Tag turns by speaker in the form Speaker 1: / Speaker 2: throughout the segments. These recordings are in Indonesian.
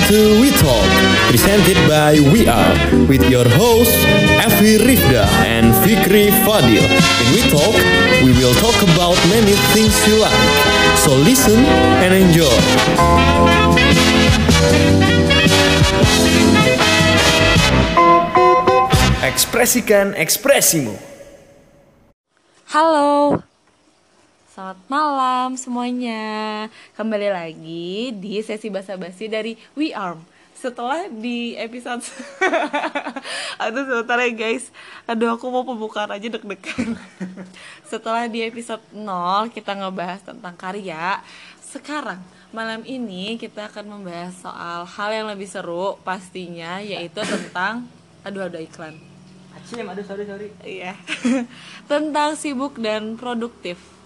Speaker 1: Welcome to We Talk, presented by We Are, with your hosts Afi Rifda and Fikri Fadil. In We Talk, we will talk about many things you like. So listen and enjoy. Ekspresikan ekspresimu.
Speaker 2: Halo, selamat malam semuanya. Kembali lagi di sesi basa-basi dari We Arm. Setelah di episode, aduh sebentar ya guys, aduh aku mau pembukaan aja deg-degan. Setelah di episode 0 kita ngebahas tentang karya, sekarang malam ini kita akan membahas soal hal yang lebih seru pastinya yaitu tentang, aduh ada iklan.
Speaker 3: Acim, aduh sorry sorry.
Speaker 2: Iya. Tentang sibuk dan produktif.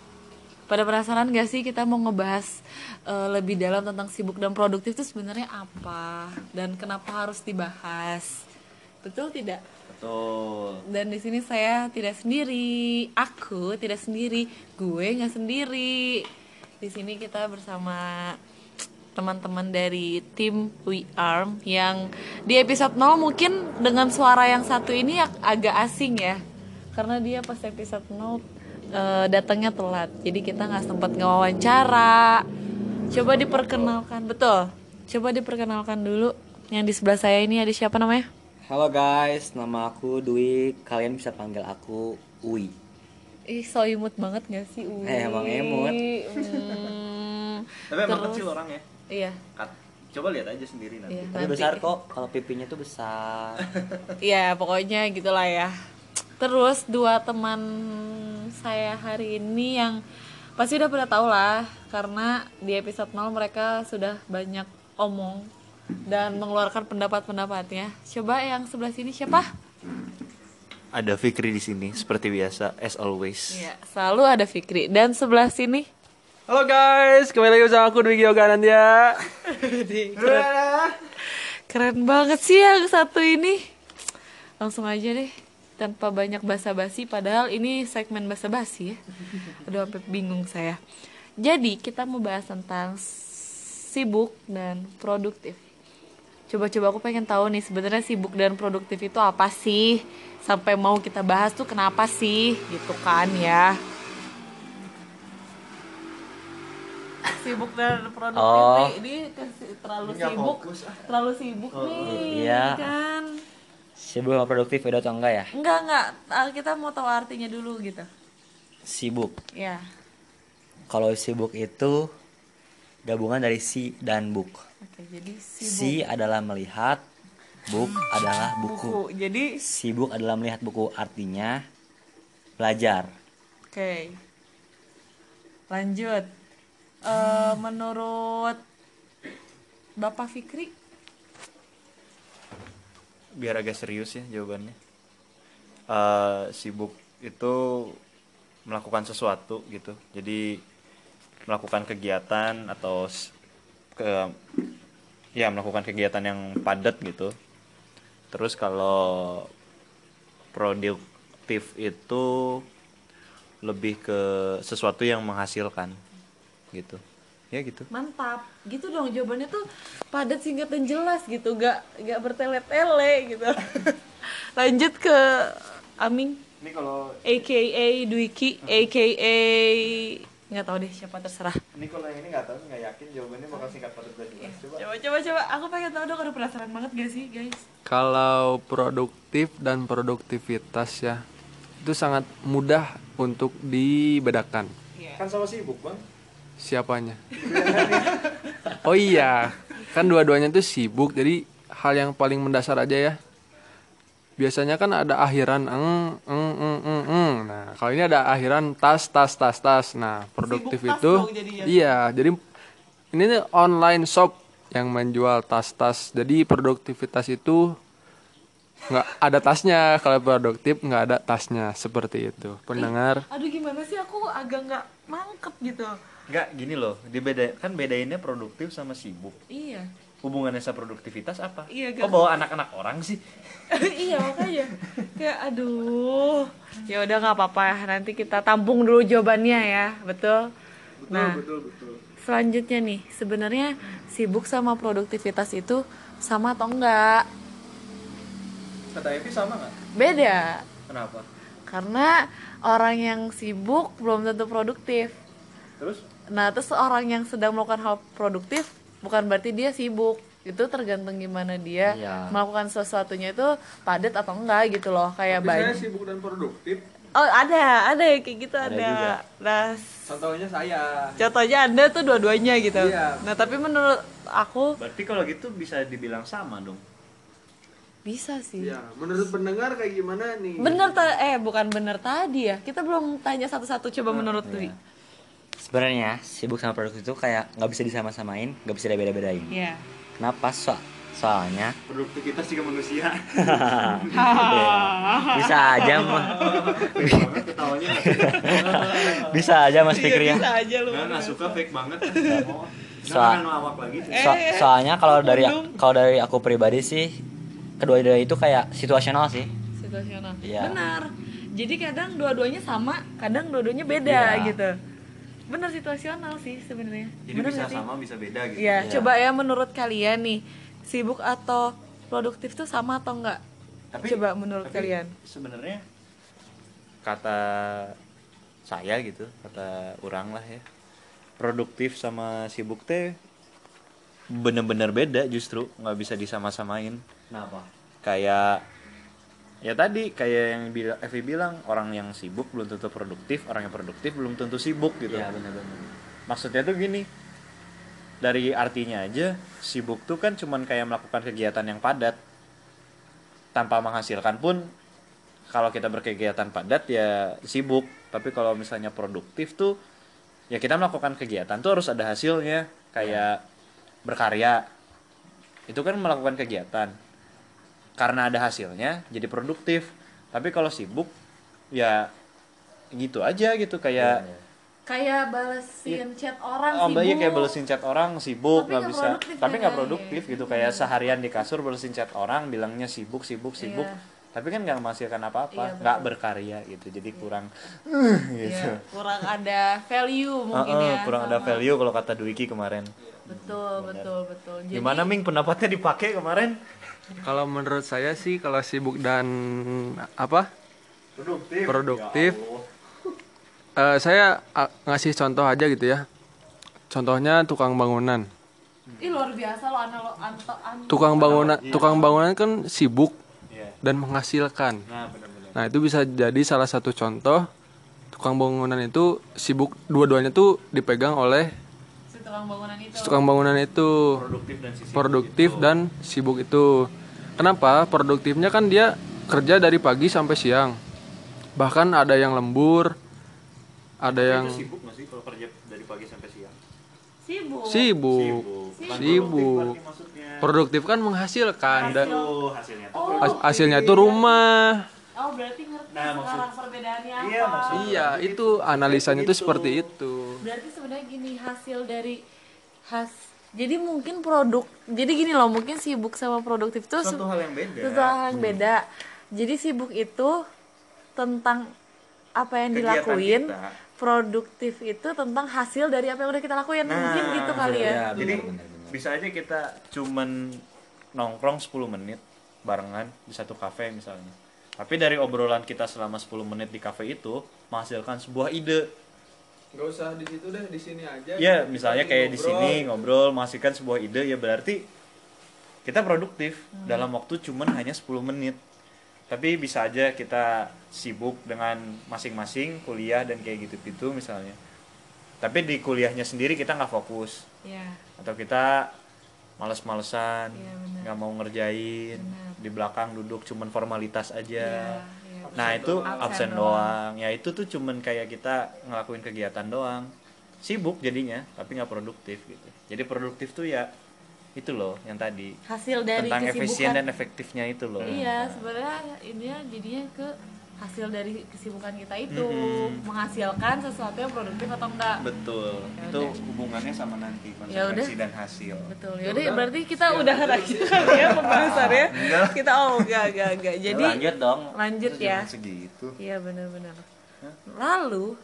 Speaker 2: Pada penasaran gak sih kita mau ngebahas eh, lebih dalam tentang sibuk dan produktif itu sebenarnya apa dan kenapa harus dibahas? Betul tidak?
Speaker 3: Betul.
Speaker 2: Dan di sini saya tidak sendiri. Aku tidak sendiri. Gue nggak sendiri. Di sini kita bersama teman-teman dari tim We Arm yang di episode 0 mungkin dengan suara yang satu ini ag- agak asing ya. Karena dia pas episode 0 eh, datangnya telat. Jadi kita nggak sempat ngewawancara. Coba diperkenalkan, betul. Coba diperkenalkan dulu. Yang di sebelah saya ini ada siapa namanya?
Speaker 3: Halo guys, nama aku Dwi. Kalian bisa panggil aku Ui.
Speaker 2: Ih, so imut banget gak sih? Ui.
Speaker 3: Eh, emang imut.
Speaker 2: Hmm,
Speaker 4: Tapi emang
Speaker 2: terus-
Speaker 4: kecil orangnya.
Speaker 2: Iya,
Speaker 4: Kat- Coba lihat aja sendiri nanti.
Speaker 2: iya.
Speaker 3: Tapi
Speaker 2: nanti.
Speaker 3: besar kok, kalau pipinya tuh besar.
Speaker 2: Iya, pokoknya gitulah ya. Terus dua teman saya hari ini yang pasti udah pada tahu lah karena di episode 0 mereka sudah banyak omong dan mengeluarkan pendapat-pendapatnya. Coba yang sebelah sini siapa?
Speaker 4: Ada Fikri di sini seperti biasa as always.
Speaker 2: Iya, selalu ada Fikri dan sebelah sini
Speaker 5: Halo guys, kembali lagi bersama aku Dwi Yoga Nandia.
Speaker 2: keren, keren banget sih yang satu ini. Langsung aja deh tanpa banyak basa-basi padahal ini segmen basa-basi ya. Aduh sampai bingung saya. Jadi kita mau bahas tentang sibuk dan produktif. Coba-coba aku pengen tahu nih sebenarnya sibuk dan produktif itu apa sih? Sampai mau kita bahas tuh kenapa sih? Gitu kan ya. Sibuk dan produktif
Speaker 3: Oh.
Speaker 2: nih, ini kasih- terlalu sibuk, terlalu sibuk nih,
Speaker 3: iya.
Speaker 2: kan?
Speaker 3: Sibuk sama produktif beda atau enggak ya?
Speaker 2: Enggak enggak, Ah, kita mau tahu artinya dulu gitu.
Speaker 3: Sibuk.
Speaker 2: Ya,
Speaker 3: Kalau sibuk itu gabungan dari si dan buk.
Speaker 2: oke jadi sibuk.
Speaker 3: Si adalah melihat, buk adalah buku.
Speaker 2: Jadi,
Speaker 3: Sibuk adalah melihat buku, artinya belajar.
Speaker 2: oke. Lanjut. Eh, menurut Bapak Fikri,
Speaker 4: Biar agak serius ya jawabannya. Eh, sibuk itu melakukan sesuatu gitu. Jadi melakukan kegiatan atau ke ya melakukan kegiatan yang padat gitu. Terus kalau produktif itu lebih ke sesuatu yang menghasilkan gitu. Ya gitu.
Speaker 2: mantap. Gitu dong jawabannya tuh padat singkat dan jelas gitu, gak gak bertele-tele gitu. Lanjut ke Aming.
Speaker 4: Ini kalau
Speaker 2: AKA Dwiki, AKA nggak tahu deh siapa terserah.
Speaker 4: ini kalau yang ini nggak tahu nggak yakin jawabannya bakal singkat padat dan jelas. Coba.
Speaker 2: Coba coba coba, aku pengen tahu dong, udah penasaran banget gak sih guys?
Speaker 5: Kalau produktif dan produktivitas ya, itu sangat mudah untuk dibedakan.
Speaker 4: Kan sama sibuk bang.
Speaker 5: Siapanya? Oh iya, kan dua-duanya tuh sibuk, jadi hal yang paling mendasar aja ya. Biasanya kan ada akhiran eng eng eng eng, eng. Nah, kalau ini ada akhiran tas tas tas tas. Nah, produktif
Speaker 2: tas
Speaker 5: itu
Speaker 2: jadinya.
Speaker 5: iya, jadi ini nih online shop yang menjual tas-tas. Jadi produktivitas itu nggak ada tasnya kalau produktif nggak ada tasnya seperti itu pendengar
Speaker 2: Aduh gimana sih aku agak nggak mangkep gitu.
Speaker 4: Nggak gini loh, dibeda kan bedainnya produktif sama sibuk.
Speaker 2: Iya.
Speaker 4: Hubungannya sama produktivitas apa?
Speaker 2: Iya,
Speaker 4: Kok
Speaker 2: gak-
Speaker 4: bawa anak-anak orang sih?
Speaker 2: iya makanya kayak aduh ya udah nggak apa-apa nanti kita tampung dulu jawabannya ya betul nah
Speaker 5: betul betul
Speaker 2: selanjutnya nih sebenarnya sibuk sama produktivitas itu sama atau enggak
Speaker 4: Kata Evi sama nggak?
Speaker 2: beda
Speaker 4: Kenapa?
Speaker 2: karena orang yang sibuk belum tentu produktif
Speaker 4: Terus?
Speaker 2: Nah terus orang yang sedang melakukan hal produktif bukan berarti dia sibuk. Itu tergantung gimana dia
Speaker 3: Iya.
Speaker 2: melakukan sesuatunya itu padat atau enggak gitu loh. Kayak
Speaker 5: Tapi saya
Speaker 2: banyak
Speaker 5: sibuk dan produktif.
Speaker 2: Oh ada ada kayak gitu ada,
Speaker 3: juga.
Speaker 2: nah
Speaker 5: contohnya saya.
Speaker 2: contohnya anda tuh dua-duanya gitu.
Speaker 5: Iya.
Speaker 2: nah tapi menurut aku
Speaker 4: Berarti kalau gitu bisa dibilang sama dong.
Speaker 2: bisa sih.
Speaker 5: Ya menurut pendengar kayak gimana nih?
Speaker 2: Bener ta- eh bukan bener tadi ya. Kita belum tanya satu-satu coba menurut Dwi
Speaker 3: Sebenarnya sibuk sama produktif itu kayak nggak bisa disama-samain, nggak bisa dibeda-bedain.
Speaker 2: Iya.
Speaker 3: Kenapa? So soalnya
Speaker 4: Produktivitas juga manusia.
Speaker 3: bisa aja mah
Speaker 4: ketawanya.
Speaker 3: bisa aja mas Fikri ya
Speaker 2: bisa aja lu
Speaker 4: Nggak, suka fake banget. Lagi.
Speaker 3: So- soalnya kalau dari kalau dari aku pribadi sih kedua-duanya itu kayak situasional sih
Speaker 2: situasional
Speaker 3: Iya.
Speaker 2: benar jadi kadang dua-duanya sama kadang dua-duanya beda
Speaker 3: Iya.
Speaker 2: gitu benar situasional sih sebenarnya.
Speaker 4: Jadi
Speaker 2: Bener
Speaker 4: bisa sama bisa beda gitu.
Speaker 2: Iya,
Speaker 3: Iya.
Speaker 2: coba ya menurut kalian nih sibuk atau produktif tuh sama atau enggak coba menurut
Speaker 4: tapi
Speaker 2: kalian.
Speaker 4: sebenarnya kata saya gitu kata orang lah ya produktif sama sibuk teh bener-bener beda justru nggak bisa disama-samain.
Speaker 3: Kenapa?
Speaker 4: Kayak ya tadi kayak yang bilang Evi bilang orang yang sibuk belum tentu produktif orang yang produktif belum tentu sibuk gitu.
Speaker 3: Ya benar-benar
Speaker 4: maksudnya tuh gini dari artinya aja sibuk tuh kan cuman kayak melakukan kegiatan yang padat. Tanpa menghasilkan pun kalau kita berkegiatan padat ya sibuk. Tapi kalau misalnya produktif tuh ya kita melakukan kegiatan tuh harus ada hasilnya. Kayak berkarya. Itu kan melakukan kegiatan karena ada hasilnya jadi produktif. Tapi kalau sibuk ya gitu aja gitu kayak
Speaker 2: kayak balesin chat orang
Speaker 4: Oh,
Speaker 2: sibuk
Speaker 4: mbaknya kayak balesin chat orang sibuk
Speaker 2: Tapi
Speaker 4: nggak bisa,
Speaker 2: produktif
Speaker 4: tapi
Speaker 2: ya
Speaker 4: nggak produktif gitu kayak seharian di kasur balesin chat orang bilangnya sibuk sibuk sibuk,
Speaker 2: Iya.
Speaker 4: tapi kan nggak menghasilkan
Speaker 2: Iya,
Speaker 4: apa-apa,
Speaker 2: betul.
Speaker 4: nggak berkarya gitu, jadi kurang gitu.
Speaker 2: Iya, kurang ada value mungkin
Speaker 4: Heeh,
Speaker 2: ya.
Speaker 4: kurang ada value kalau kata Dwiki kemarin.
Speaker 2: betul betul betul. Jadi,
Speaker 4: Gimana Ming pendapatnya dipakai kemarin?
Speaker 5: Kalau menurut saya sih kalau sibuk dan apa
Speaker 4: Produktif.
Speaker 5: Produktif.
Speaker 4: Ya
Speaker 5: eh, saya ah, ngasih contoh aja gitu ya contohnya tukang bangunan
Speaker 2: ih luar biasa lo analo anto anto
Speaker 5: tukang bangunan tukang bangunan kan sibuk
Speaker 4: Iya.
Speaker 5: dan menghasilkan
Speaker 4: Nah, benar-benar.
Speaker 5: nah itu bisa jadi salah satu contoh tukang bangunan itu sibuk dua-duanya tuh dipegang oleh
Speaker 2: tukang bangunan itu.
Speaker 5: Tukang bangunan itu
Speaker 4: Produktif dan sisi
Speaker 5: produktif dan sibuk itu. Kenapa? Produktifnya kan dia kerja dari pagi sampai siang. Bahkan ada yang lembur ada yang
Speaker 4: Itu sibuk nggak sih kalau kerja dari pagi sampai siang?
Speaker 2: sibuk.
Speaker 5: Sibuk.
Speaker 4: Bukan
Speaker 5: Sibuk.
Speaker 4: produktif
Speaker 5: produktif kan menghasilkan. Dan
Speaker 4: Tuh hasilnya. Tuh.
Speaker 2: oh
Speaker 5: has- hasilnya itu rumah
Speaker 2: oh berarti ngerti
Speaker 4: Nah, maksud-
Speaker 2: sekarang perbedaannya apa
Speaker 4: Iya, maksud-
Speaker 5: iya itu analisanya itu seperti itu
Speaker 2: berarti sebenarnya gini hasil dari has jadi mungkin produk jadi gini loh mungkin sibuk sama produktif tuh
Speaker 4: Suatu hal yang beda.
Speaker 2: sesuatu hal yang beda jadi sibuk itu tentang apa yang
Speaker 4: Kegiatan
Speaker 2: dilakuin
Speaker 4: kita.
Speaker 2: produktif itu tentang hasil dari apa yang udah kita lakuin mungkin
Speaker 4: Nah,
Speaker 2: gitu kali ya,
Speaker 3: ya,
Speaker 4: Jadi
Speaker 3: benar, benar.
Speaker 4: bisa aja kita cuman nongkrong 10 menit barengan di satu kafe misalnya. Tapi dari obrolan kita selama 10 menit di kafe itu menghasilkan sebuah ide.
Speaker 5: nggak usah di situ deh di sini aja
Speaker 4: Ya, misalnya kayak di sini ngobrol menghasilkan sebuah ide ya berarti kita produktif dalam waktu cuman hanya 10 menit. Tapi bisa aja kita sibuk dengan masing-masing kuliah dan kayak gitu-gitu misalnya. Tapi di kuliahnya sendiri kita nggak fokus
Speaker 2: ya
Speaker 4: atau kita males-malesan
Speaker 2: Iya,
Speaker 4: nggak mau ngerjain
Speaker 2: Benar.
Speaker 4: Di belakang duduk cuman formalitas aja
Speaker 2: Iya, iya.
Speaker 4: nah itu
Speaker 2: Absen
Speaker 4: absen
Speaker 2: doang.
Speaker 4: doang. ya itu tuh cuman kayak kita ngelakuin kegiatan doang sibuk jadinya tapi nggak produktif gitu jadi produktif tuh ya itu loh yang tadi
Speaker 2: hasil dari
Speaker 4: tentang efisien dan efektifnya itu loh
Speaker 2: iya sebenarnya ini jadinya ke hasil dari kesibukan kita itu
Speaker 4: Mm-mm.
Speaker 2: menghasilkan sesuatu yang produktif atau enggak.
Speaker 4: Betul.
Speaker 2: Ya
Speaker 4: itu
Speaker 2: udah.
Speaker 4: hubungannya sama nanti
Speaker 2: Ya
Speaker 4: konsekuensi dan hasil.
Speaker 2: Betul. Yaudah berarti kita udah aja kali ya pembahasannya. Kita oh enggak enggak enggak. Jadi
Speaker 3: lanjut dong.
Speaker 2: lanjut ya.
Speaker 4: segitu.
Speaker 2: Iya benar-benar. Lalu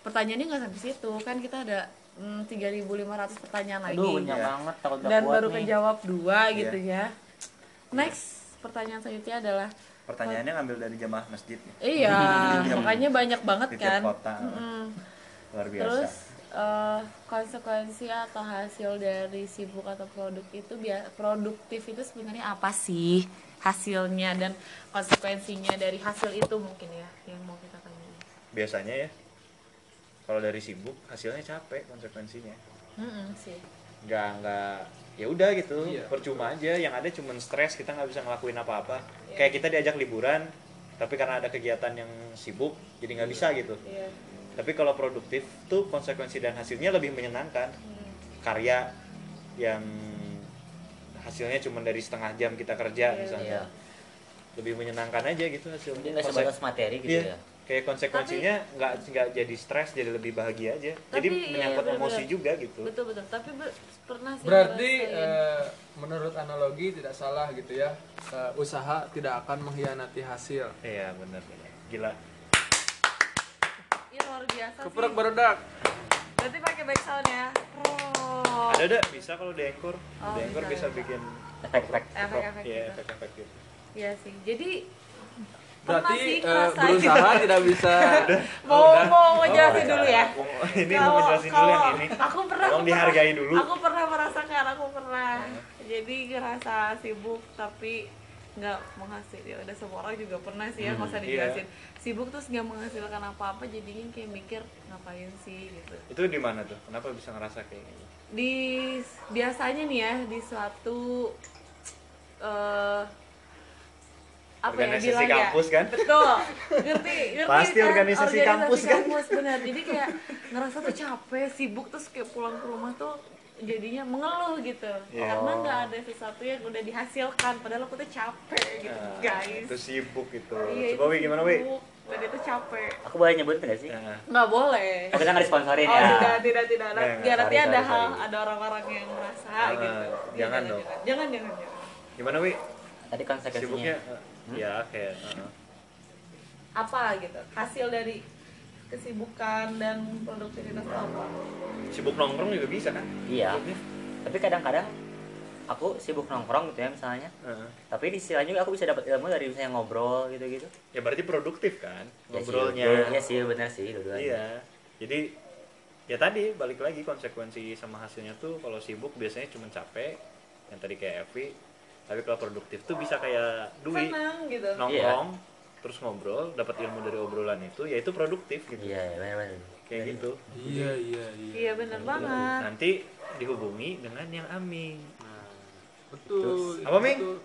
Speaker 2: pertanyaannya nggak sampai situ. Kan kita ada mm, 3.500 pertanyaan lagi.
Speaker 3: Aduh, banyak banget takut
Speaker 2: dan baru
Speaker 3: nih.
Speaker 2: kejawab dua
Speaker 4: Iya.
Speaker 2: gitu ya. Next pertanyaan selanjutnya adalah
Speaker 4: Pertanyaannya ngambil dari jamaah masjid nih.
Speaker 2: iya makanya banyak banget
Speaker 4: di
Speaker 2: kan
Speaker 4: kota. Luar biasa.
Speaker 2: terus eh, konsekuensi atau hasil dari sibuk atau produk itu produktif itu sebenarnya apa sih hasilnya dan konsekuensinya dari hasil itu mungkin ya yang mau kita tanya
Speaker 4: Biasanya ya kalau dari sibuk hasilnya capek konsekuensinya.
Speaker 2: Mm-mm, sih
Speaker 4: nggak nggak ya udah gitu
Speaker 5: Iya.
Speaker 4: percuma aja yang ada cuman stres kita nggak bisa ngelakuin apa-apa
Speaker 2: Iya.
Speaker 4: kayak kita diajak liburan tapi karena ada kegiatan yang sibuk jadi nggak bisa gitu
Speaker 2: iya
Speaker 4: tapi kalau produktif tuh konsekuensi dan hasilnya lebih menyenangkan
Speaker 2: Hmm.
Speaker 4: karya yang hasilnya cuma dari setengah jam kita kerja
Speaker 2: Iya,
Speaker 4: misalnya lebih menyenangkan aja gitu hasilnya
Speaker 3: Jadi nggak sebatas materi gitu
Speaker 4: Iya.
Speaker 3: ya.
Speaker 4: Kayak konsekuensinya nggak nggak jadi stres jadi lebih bahagia aja jadi
Speaker 2: Tapi, iya,
Speaker 4: menyangkut
Speaker 2: bener-bener.
Speaker 4: emosi juga gitu
Speaker 2: betul betul tapi be- pernah sih
Speaker 5: Berarti eh, menurut analogi tidak salah gitu ya. Eh, usaha tidak akan mengkhianati hasil.
Speaker 4: iya benar benar gila
Speaker 2: Iya luar biasa
Speaker 5: Keprek
Speaker 2: sih.
Speaker 5: barudak.
Speaker 2: Berarti pakai back sound ya. Oh.
Speaker 4: ada ada bisa kalau di Anchor
Speaker 2: Oh,
Speaker 4: di Anchor
Speaker 2: bisa,
Speaker 4: bisa, bikin
Speaker 3: Efek-efek.
Speaker 2: Efek-efek
Speaker 4: iya
Speaker 2: gitu.
Speaker 4: efek-efek gitu
Speaker 2: Iya sih. Jadi pernah
Speaker 5: Berarti
Speaker 2: sih
Speaker 5: eh,
Speaker 2: ngerasain.
Speaker 5: berusaha tidak bisa.
Speaker 2: mau mau ngejelasin dulu ya.
Speaker 4: ini mau ngejelasin dulu yang ini
Speaker 2: Aku pernah
Speaker 4: Tolong
Speaker 2: aku
Speaker 4: dihargai
Speaker 2: pernah-
Speaker 4: dulu.
Speaker 2: Aku pernah merasakan, aku pernah. Jadi ngerasa sibuk tapi nggak menghasil ya udah semua orang juga pernah sih ya nggak usah
Speaker 4: iya.
Speaker 2: dijelasin sibuk terus nggak menghasilkan apa-apa jadinya kayak mikir ngapain sih gitu
Speaker 4: itu di mana tuh kenapa bisa ngerasa kayak gitu
Speaker 2: di biasanya nih ya di suatu eh apa ya
Speaker 4: Organisasi
Speaker 2: bilang
Speaker 4: kampus,
Speaker 2: ya
Speaker 4: kan?
Speaker 2: betul ngerti ngerti
Speaker 4: Pasti organisasi kampus, kan?
Speaker 2: kampus, benar jadi kayak ngerasa tuh capek sibuk terus kayak pulang ke rumah tuh jadinya mengeluh gitu
Speaker 4: Iya.
Speaker 2: karena nggak ada sesuatu yang udah dihasilkan padahal aku tuh capek gitu
Speaker 4: Nah,
Speaker 2: guys
Speaker 4: itu sibuk gitu
Speaker 2: Iya,
Speaker 4: coba wi gimana wi
Speaker 2: dan itu capek
Speaker 3: Aku boleh nyebut nggak sih?
Speaker 4: Nah,
Speaker 2: nggak boleh
Speaker 3: Oh, kita nggak disponsorin
Speaker 2: Oh
Speaker 3: ya.
Speaker 2: tidak tidak tidak
Speaker 4: Nggak,
Speaker 2: Nggak, nanti
Speaker 3: sorry,
Speaker 2: ada
Speaker 3: sorry,
Speaker 2: hal
Speaker 3: sorry.
Speaker 2: ada orang-orang yang merasa
Speaker 4: Ah,
Speaker 2: gitu. Iya,
Speaker 4: jangan dong.
Speaker 2: Jangan jangan jangan. jangan.
Speaker 4: gimana wi
Speaker 3: Tadi konsekuensinya.
Speaker 4: sibuknya eh, ya kayak uh,
Speaker 2: Apa gitu? Hasil dari kesibukan dan produktivitas apa?
Speaker 4: sibuk nongkrong juga bisa kan
Speaker 3: Iya. Tapi kadang-kadang aku sibuk nongkrong gitu ya misalnya.
Speaker 4: Heeh.
Speaker 3: Tapi di sisi lain juga aku bisa dapat ilmu dari misalnya ngobrol gitu-gitu.
Speaker 4: ya berarti produktif kan
Speaker 3: Ya sih,
Speaker 4: ngobrolnya
Speaker 3: Iya sih, benar sih dua-duanya.
Speaker 4: iya jadi ya tadi balik lagi konsekuensi sama hasilnya tuh kalau sibuk biasanya cuma capek yang tadi kayak Evi tapi kalau produktif tuh bisa kayak duit
Speaker 2: Senang gitu.
Speaker 4: nongkrong terus ngobrol dapat ilmu dari obrolan itu ya itu produktif gitu
Speaker 3: Iya, benar-benar.
Speaker 4: kayak gitu
Speaker 5: Iya iya iya.
Speaker 2: Iya benar banget.
Speaker 4: nanti dihubungi dengan yang Aming
Speaker 5: Betul.
Speaker 4: Apa, Ming?
Speaker 5: betul.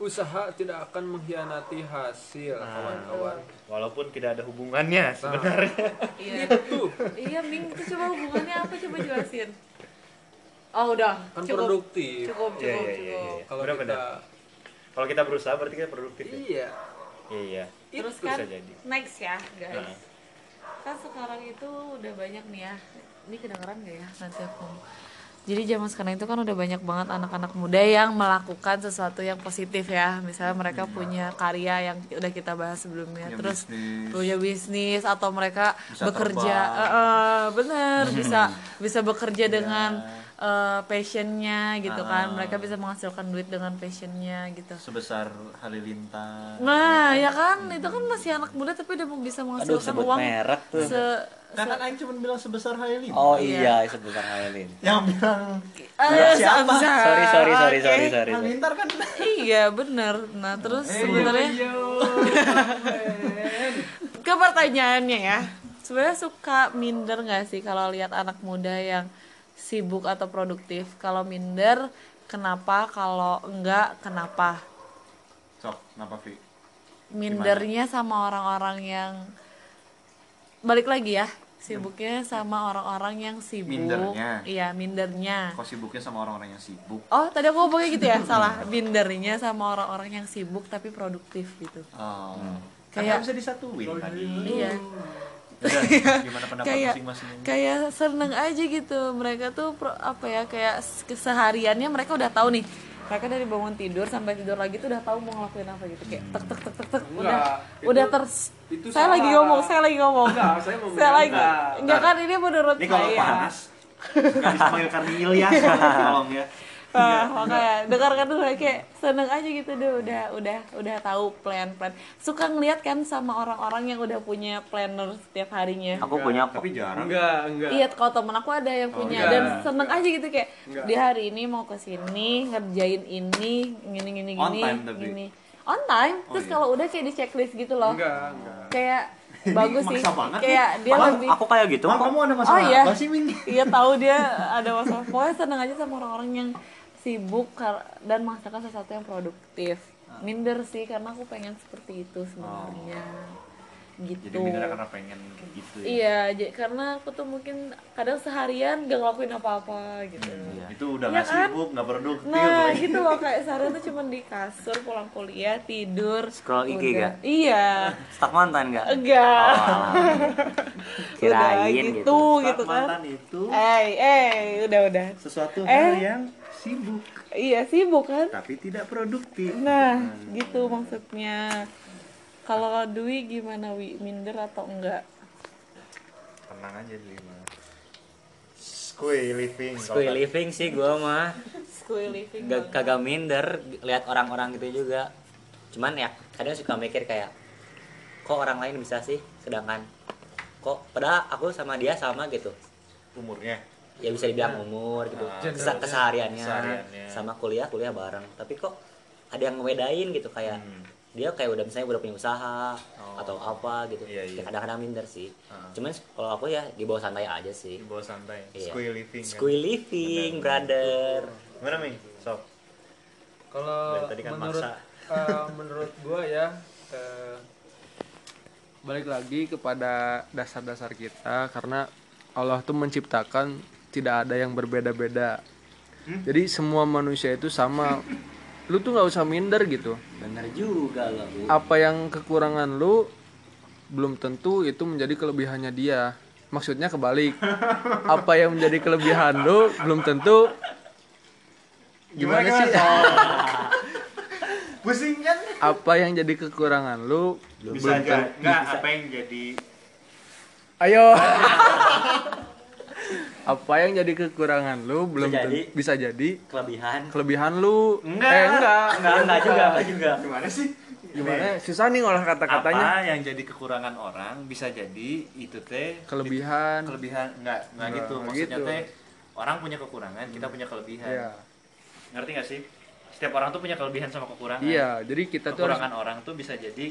Speaker 5: Usaha tidak akan mengkhianati hasil,
Speaker 4: Nah.
Speaker 5: kawan-kawan.
Speaker 4: walaupun tidak ada hubungannya sebenarnya
Speaker 2: Iya.
Speaker 5: Itu
Speaker 2: Iya, Ming, itu coba hubungannya apa coba jelasin. Oh, udah.
Speaker 5: kan
Speaker 2: cukup.
Speaker 5: produktif.
Speaker 2: Cukup,
Speaker 4: Iya,
Speaker 2: cukup,
Speaker 4: iya, iya,
Speaker 2: cukup.
Speaker 4: iya.
Speaker 5: Kalau kita
Speaker 4: kalau kita berusaha berarti kita produktif ya?
Speaker 5: iya,
Speaker 4: iya
Speaker 2: Terus
Speaker 4: Itu
Speaker 2: kan
Speaker 4: bisa jadi.
Speaker 2: next ya, guys.
Speaker 4: Nah.
Speaker 2: Kan sekarang itu udah banyak nih ya. Ini kedengeran gak ya nanti aku? Jadi zaman sekarang itu kan udah banyak banget anak-anak muda yang melakukan sesuatu yang positif ya. Misalnya mereka punya karya yang udah kita bahas sebelumnya,
Speaker 6: Punya
Speaker 2: terus
Speaker 6: bisnis.
Speaker 2: punya bisnis atau mereka
Speaker 6: Bisa
Speaker 2: bekerja,
Speaker 6: terbang.
Speaker 2: Eh, eh, bener bisa bisa bekerja dengan eh, passionnya gitu kan.
Speaker 6: Ah.
Speaker 2: Mereka bisa menghasilkan duit dengan passionnya gitu.
Speaker 6: sebesar halilintar
Speaker 2: Nah, ya kan itu kan masih anak muda tapi udah mau bisa
Speaker 3: Aduh,
Speaker 2: menghasilkan
Speaker 3: sebut
Speaker 2: uang
Speaker 3: merek tuh.
Speaker 2: se
Speaker 6: kan kan Aing cuma bilang sebesar halilintar
Speaker 3: Oh
Speaker 2: Iya.
Speaker 3: iya, sebesar Hailin.
Speaker 6: yang bilang
Speaker 2: Eh,
Speaker 6: siapa?
Speaker 3: Sorry, sorry, sorry,
Speaker 2: Oke.
Speaker 3: sorry, sorry. sorry.
Speaker 6: halilintar kan
Speaker 2: Iya, bener. Nah, terus
Speaker 6: Eh,
Speaker 2: sebenarnya ke pertanyaannya ya. Sebenarnya suka minder nggak sih kalau lihat anak muda yang sibuk atau produktif? Kalau minder, kenapa? Kalau enggak, kenapa?
Speaker 6: sok kenapa Vi
Speaker 2: mindernya sama orang-orang yang balik lagi ya sibuknya sama orang-orang yang sibuk.
Speaker 6: Mindernya.
Speaker 2: iya mindernya.
Speaker 6: Kok sibuknya sama orang-orang yang sibuk?
Speaker 2: Oh tadi aku ngomongnya gitu ya? Salah. Mindernya sama orang-orang yang sibuk tapi produktif gitu.
Speaker 6: Oh.
Speaker 2: Kayak-
Speaker 6: kan nggak bisa disatuin tadi.
Speaker 2: Iya
Speaker 6: Udah, gimana pendapat
Speaker 2: kayak
Speaker 6: masing-masing
Speaker 2: kayak seneng aja gitu. Mereka tuh pro- apa ya kayak kesehariannya mereka udah tahu nih. Mereka dari bangun tidur sampai tidur lagi tuh udah tahu mau ngelakuin apa gitu. Kayak tek tek tek tek tek.
Speaker 5: Enggak,
Speaker 2: udah
Speaker 5: itu-
Speaker 2: udah ter
Speaker 5: itu
Speaker 2: saya
Speaker 5: salah.
Speaker 2: lagi ngomong saya lagi ngomong.
Speaker 5: Enggak, saya mau
Speaker 2: saya lagi
Speaker 5: enggak.
Speaker 2: enggak kan ini menurut
Speaker 4: Ini kalau
Speaker 2: saya.
Speaker 4: panas nggak bisa panggil Karni Ilyas tolong ya.
Speaker 2: Ah, makanya dengarkan dulu kayak seneng aja gitu deh udah udah udah tahu plan plan suka ngeliat kan sama orang-orang yang udah punya planner setiap harinya
Speaker 3: Aku punya kok.
Speaker 4: Tapi jarang.
Speaker 5: enggak enggak
Speaker 2: Iya, kalau temen aku ada yang punya
Speaker 5: enggak.
Speaker 2: dan seneng aja gitu kayak
Speaker 5: Enggak.
Speaker 2: di hari ini mau ke sini ngerjain ini gini gini
Speaker 4: On
Speaker 2: gini
Speaker 4: time tapi.
Speaker 2: gini on time terus kalau udah kayak di checklist gitu loh
Speaker 5: enggak enggak
Speaker 2: kayak bagus sih
Speaker 4: banget
Speaker 2: kayak dia
Speaker 3: Aku,
Speaker 2: lebih
Speaker 3: aku kayak gitu kok.
Speaker 4: kamu ada masalah
Speaker 2: Oh, iya.
Speaker 4: apa sih, Ming?
Speaker 2: iya tahu dia ada masalah pokoknya seneng aja sama orang-orang yang sibuk kar- dan menghasilkan sesuatu yang produktif
Speaker 4: Ah.
Speaker 2: minder sih karena aku pengen seperti itu sebenarnya gitu
Speaker 4: Jadi minder karena pengen kayak gitu ya.
Speaker 2: Iya, j- karena aku tuh mungkin kadang seharian gak ngelakuin apa-apa gitu.
Speaker 4: Itu udah
Speaker 2: Iya
Speaker 4: nggak
Speaker 2: kan?
Speaker 4: sibuk, nggak produktif.
Speaker 2: Nah,
Speaker 4: lagi.
Speaker 2: gitu loh kayak seharian tuh cuma di kasur, pulang kuliah, tidur.
Speaker 3: Scroll IG
Speaker 2: udah.
Speaker 3: gak?
Speaker 2: Iya.
Speaker 3: Stak mantan gak?
Speaker 2: Enggak.
Speaker 3: Kirain
Speaker 2: udah
Speaker 3: gitu.
Speaker 2: gitu, gitu kan.
Speaker 4: mantan itu
Speaker 2: Eh, eh, udah udah.
Speaker 4: sesuatu
Speaker 2: Eh.
Speaker 4: hal yang sibuk
Speaker 2: Iya sibuk kan.
Speaker 4: tapi tidak produktif.
Speaker 2: Nah, gitu maksudnya. Kalau Dwi gimana Wi? Minder atau enggak?
Speaker 4: Tenang aja sih, mah. Squay living. kata-
Speaker 3: living sih gua mah.
Speaker 2: School living.
Speaker 3: Gak, kagak minder lihat orang-orang gitu juga. Cuman ya kadang suka mikir kayak kok orang lain bisa sih sedangkan kok padahal aku sama dia sama gitu.
Speaker 4: umurnya.
Speaker 3: Ya bisa dibilang umur gitu.
Speaker 4: Ah,
Speaker 3: Kesa- kesehariannya,
Speaker 4: Kesehariannya.
Speaker 3: sama kuliah kuliah bareng. Tapi kok ada yang ngebedain gitu kayak
Speaker 4: Hmm.
Speaker 3: dia kayak udah misalnya udah punya usaha
Speaker 4: Oh.
Speaker 3: atau apa gitu.
Speaker 4: Iya, iya.
Speaker 3: Ya kadang-kadang minder sih.
Speaker 4: Ah.
Speaker 3: Cuman kalau aku ya di bawah santai aja sih.
Speaker 4: Di bawah santai.
Speaker 3: Iya.
Speaker 4: Squay living. kan.
Speaker 3: School living, brother.
Speaker 4: Gimana, Ming? Sob.
Speaker 5: kalau
Speaker 4: kan
Speaker 5: menurut
Speaker 4: maksa.
Speaker 5: eh, menurut gua ya eh, balik lagi kepada dasar-dasar kita karena Allah tuh menciptakan tidak ada yang berbeda-beda. Jadi semua manusia itu sama. Lu tuh nggak usah minder gitu.
Speaker 3: Bener juga loh. Bu.
Speaker 5: apa yang kekurangan lu belum tentu itu menjadi kelebihannya dia. Maksudnya kebalik. Apa yang menjadi kelebihan lu belum tentu. Gimana, sih?
Speaker 4: Pusing kan?
Speaker 5: apa yang jadi kekurangan lu
Speaker 4: Bisa aja. Enggak, apa yang jadi
Speaker 5: ayo apa yang jadi kekurangan lu belum
Speaker 3: Bisa jadi.
Speaker 5: bisa jadi
Speaker 3: Kelebihan.
Speaker 5: kelebihan lu
Speaker 4: Enggak.
Speaker 5: eh enggak
Speaker 3: Enggak, enggak juga, enggak juga.
Speaker 4: gimana sih?
Speaker 5: gimana susah nih ngolah kata-katanya
Speaker 4: Apa yang jadi kekurangan orang bisa jadi itu teh
Speaker 5: kelebihan
Speaker 4: kelebihan enggak enggak
Speaker 5: Enggak,
Speaker 4: gitu maksudnya
Speaker 5: gitu.
Speaker 4: teh orang punya kekurangan kita punya kelebihan
Speaker 5: Iya.
Speaker 4: ngerti gak sih setiap orang tuh punya kelebihan sama kekurangan
Speaker 5: iya jadi kita tuh harus
Speaker 4: kekurangan orang tuh bisa jadi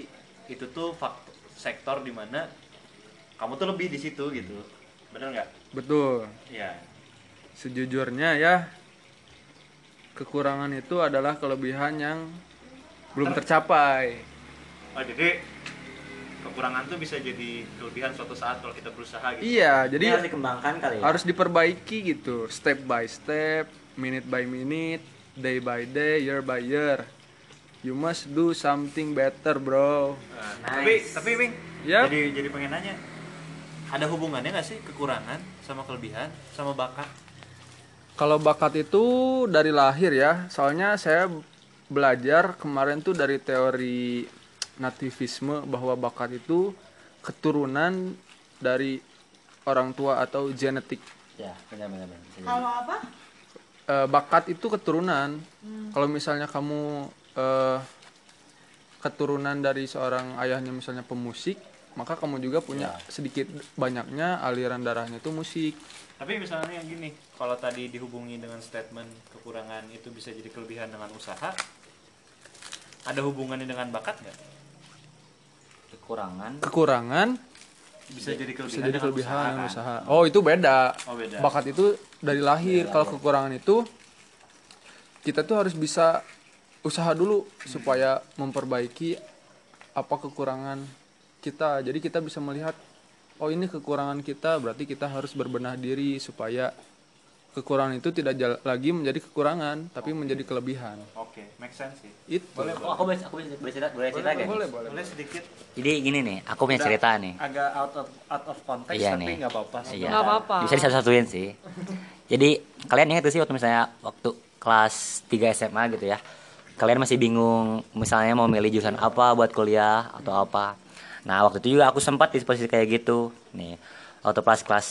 Speaker 4: itu tuh faktor sektor di mana kamu tuh lebih di situ gitu bener nggak?
Speaker 5: Betul.
Speaker 4: Ya
Speaker 5: sejujurnya ya kekurangan itu adalah kelebihan yang belum tercapai.
Speaker 4: Oh jadi kekurangan tuh bisa jadi kelebihan suatu saat kalau kita berusaha gitu.
Speaker 5: Iya
Speaker 3: Jadi
Speaker 5: jadi
Speaker 3: harus dikembangkan kali ya.
Speaker 5: harus diperbaiki gitu step by step minute by minute day by day year by year. You must do something better bro.
Speaker 4: Nah, tapi tapi Wing
Speaker 5: Yap.
Speaker 4: jadi jadi pengen nanya ada hubungannya nggak sih kekurangan sama kelebihan sama bakat
Speaker 5: kalau bakat itu dari lahir ya soalnya saya belajar kemarin tuh dari teori nativisme bahwa bakat itu keturunan dari orang tua atau genetik
Speaker 3: Ya, benar benar benar. Bisa jadi.
Speaker 2: Kalau apa?
Speaker 5: Eh, bakat itu keturunan. Kalau misalnya kamu eh, keturunan dari seorang ayahnya misalnya pemusik, maka kamu juga punya sedikit banyaknya aliran darahnya itu musik.
Speaker 4: tapi misalnya yang gini kalau tadi dihubungi dengan statement kekurangan itu bisa jadi kelebihan dengan usaha ada hubungannya dengan bakat nggak
Speaker 3: Kekurangan.
Speaker 5: Kekurangan
Speaker 4: bisa jadi kelebihan
Speaker 5: bisa jadi
Speaker 4: dengan
Speaker 5: kelebihan
Speaker 4: usaha,
Speaker 5: dengan
Speaker 4: kan?
Speaker 5: usaha. Oh, itu beda.
Speaker 4: Oh, beda.
Speaker 5: Bakat itu dari lahir. Kalau kekurangan itu kita tuh harus bisa usaha dulu supaya memperbaiki apa kekurangan kita. Jadi kita bisa melihat oh ini kekurangan kita, berarti kita harus berbenah diri supaya kekurangan itu tidak lagi menjadi kekurangan, tapi menjadi kelebihan.
Speaker 4: oke make sense sih
Speaker 5: Itu.
Speaker 3: Oh, aku boleh aku boleh boleh cerita, boleh cerita gak? nih?
Speaker 5: boleh, boleh.
Speaker 4: boleh sedikit
Speaker 3: Jadi gini nih, aku punya cerita nih.
Speaker 4: agak out of out of context
Speaker 3: Iya
Speaker 4: tapi nggak apa-apa
Speaker 3: Iya.
Speaker 2: Nggak apa-apa.
Speaker 3: Bisa disatu-satuin sih. Jadi kalian ingat sih waktu misalnya waktu kelas 3 SMA gitu ya kalian masih bingung misalnya mau milih jurusan apa buat kuliah atau apa nah waktu itu juga aku sempat di posisi kayak gitu. Nih waktu pas kelas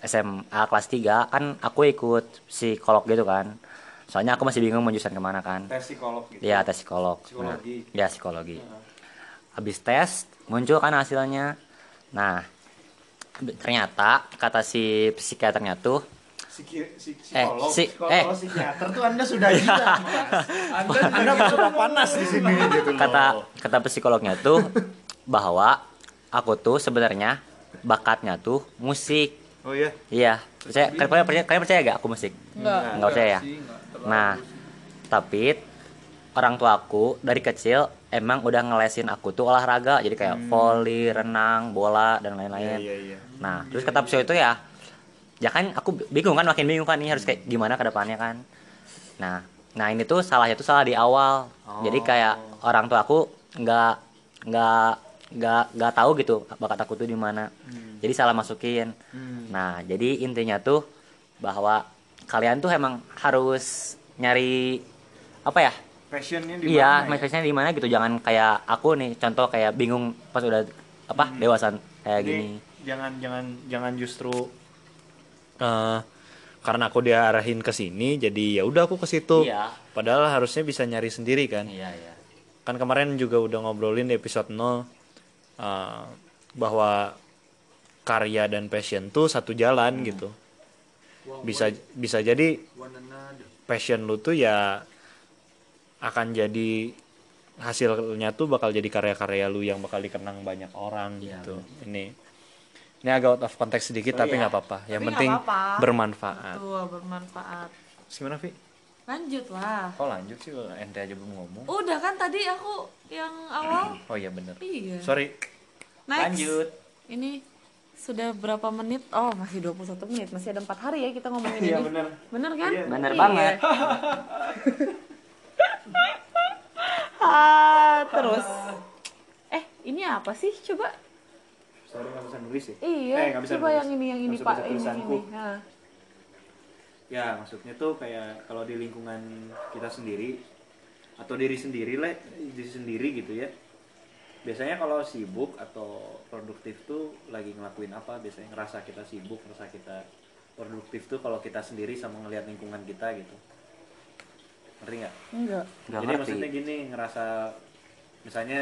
Speaker 3: SMA kelas 3 kan aku ikut psikolog gitu kan. Soalnya aku masih bingung mau jurusan ke mana kan.
Speaker 6: Tes psikolog gitu?
Speaker 3: Ya tes psikolog.
Speaker 6: Psikologi.
Speaker 3: Nah, ya psikologi habis tes muncul kan hasilnya. Nah ternyata kata si psikiaternya tuh
Speaker 6: Psiki- si-
Speaker 3: Eh,
Speaker 6: psikolog
Speaker 3: si-
Speaker 6: Psikolog,
Speaker 3: eh.
Speaker 6: psikiater tuh anda sudah gila Mas. anda anda sudah panas di sini gitu loh.
Speaker 3: Kata kata psikolognya tuh bahwa aku tuh sebenarnya bakatnya tuh musik.
Speaker 6: Oh iya?
Speaker 3: Iya. Percaya kalian percaya kalian percaya gak aku musik?
Speaker 2: Enggak.
Speaker 3: nggak percaya ya? Nah tapi orang tua aku dari kecil emang udah ngelesin aku tuh olahraga. Jadi kayak volley renang bola dan lain-lain.
Speaker 6: Iya iya
Speaker 3: Nah, terus kata psikolog itu ya, ya kan aku bingung kan, makin bingung kan nih harus kayak gimana ke depannya kan. Nah, nah ini tuh salahnya tuh salah di awal. Jadi kayak orang tua aku nggak nggak nggak nggak tahu gitu bakat aku tuh di mana. Jadi salah masukin. Nah, jadi intinya tuh bahwa kalian tuh emang harus nyari apa ya?
Speaker 6: passionnya di
Speaker 3: Iya,
Speaker 6: mana ya?
Speaker 3: maksudnya di mana gitu. Jangan kayak aku nih, contoh kayak bingung pas udah apa dewasa kayak
Speaker 6: Jadi,
Speaker 3: gini.
Speaker 6: jangan jangan jangan justru
Speaker 4: Eh, karena aku diarahin ke sini jadi ya udah aku ke situ
Speaker 3: Iya.
Speaker 4: padahal harusnya bisa nyari sendiri kan
Speaker 3: Iya, iya.
Speaker 4: kan kemarin juga udah ngobrolin di episode 0 eh, bahwa karya dan passion tuh satu jalan gitu. Bisa bisa jadi passion lu tuh ya akan jadi hasilnya tuh bakal jadi karya-karya lu yang bakal dikenang banyak orang
Speaker 3: Iya,
Speaker 4: gitu. ini ini agak out of konteks sedikit tapi nggak apa-apa. Yang
Speaker 2: Tapi
Speaker 4: penting
Speaker 2: apa-apa.
Speaker 4: bermanfaat.
Speaker 2: Tuh bermanfaat.
Speaker 4: gimana Vi?
Speaker 2: Lanjut lah.
Speaker 4: Oh lanjut sih ente aja belum ngomong
Speaker 2: Udah kan tadi aku yang awal.
Speaker 4: oh iya bener
Speaker 2: Iya.
Speaker 4: sorry
Speaker 2: Next.
Speaker 3: Lanjut.
Speaker 2: Ini sudah berapa menit? Oh, masih 21 menit. Masih ada 4 hari ya kita ngomongin
Speaker 6: iya
Speaker 2: ini.
Speaker 6: bener
Speaker 2: Bener kan?
Speaker 3: Bener
Speaker 2: Iya.
Speaker 3: banget.
Speaker 2: ah, terus. Eh, ini apa sih? Coba.
Speaker 6: sorry nggak bisa nulis ya
Speaker 2: Iya,
Speaker 6: Eh,
Speaker 2: coba
Speaker 6: nulis.
Speaker 2: yang ini yang ini Pak, ini ini. Nah.
Speaker 6: Ya maksudnya tuh kayak kalau di lingkungan kita sendiri atau diri sendiri lah diri sendiri gitu ya biasanya kalau sibuk atau produktif tuh lagi ngelakuin apa biasanya ngerasa kita sibuk ngerasa kita produktif tuh kalau kita sendiri sama ngelihat lingkungan kita gitu ngerti nggak
Speaker 2: Enggak.
Speaker 3: Nggak
Speaker 6: jadi
Speaker 3: ngerti.
Speaker 6: maksudnya gini ngerasa misalnya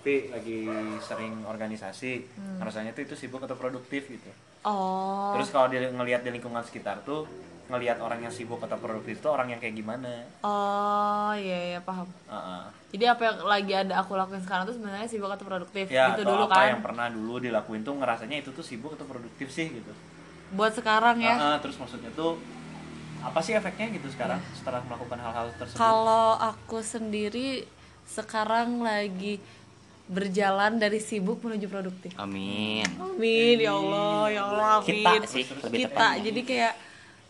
Speaker 6: Pi lagi sering organisasi ngerasanya tuh itu sibuk atau produktif gitu
Speaker 2: Oh.
Speaker 6: terus kalau dia ngelihat di lingkungan sekitar tuh ngelihat orang yang sibuk atau produktif tuh orang yang kayak gimana
Speaker 2: Oh, iya iya paham.
Speaker 6: Heeh.
Speaker 2: Jadi apa yang lagi ada aku lakuin sekarang tuh sebenarnya sibuk atau produktif
Speaker 6: ya
Speaker 2: gitu
Speaker 6: atau
Speaker 2: dulu
Speaker 6: apa
Speaker 2: kan.
Speaker 6: yang pernah dulu dilakuin tuh ngerasanya itu tuh sibuk atau produktif sih gitu
Speaker 2: Buat sekarang ya.
Speaker 6: Heeh, terus maksudnya tuh apa sih efeknya gitu sekarang setelah melakukan hal-hal tersebut
Speaker 2: Kalau aku sendiri sekarang lagi berjalan dari sibuk menuju produktif.
Speaker 3: Amin.
Speaker 2: Amin ya Allah, ya Allah, amin.
Speaker 3: Kita sih, lebih
Speaker 2: Kita
Speaker 3: tepatnya.
Speaker 2: jadi kayak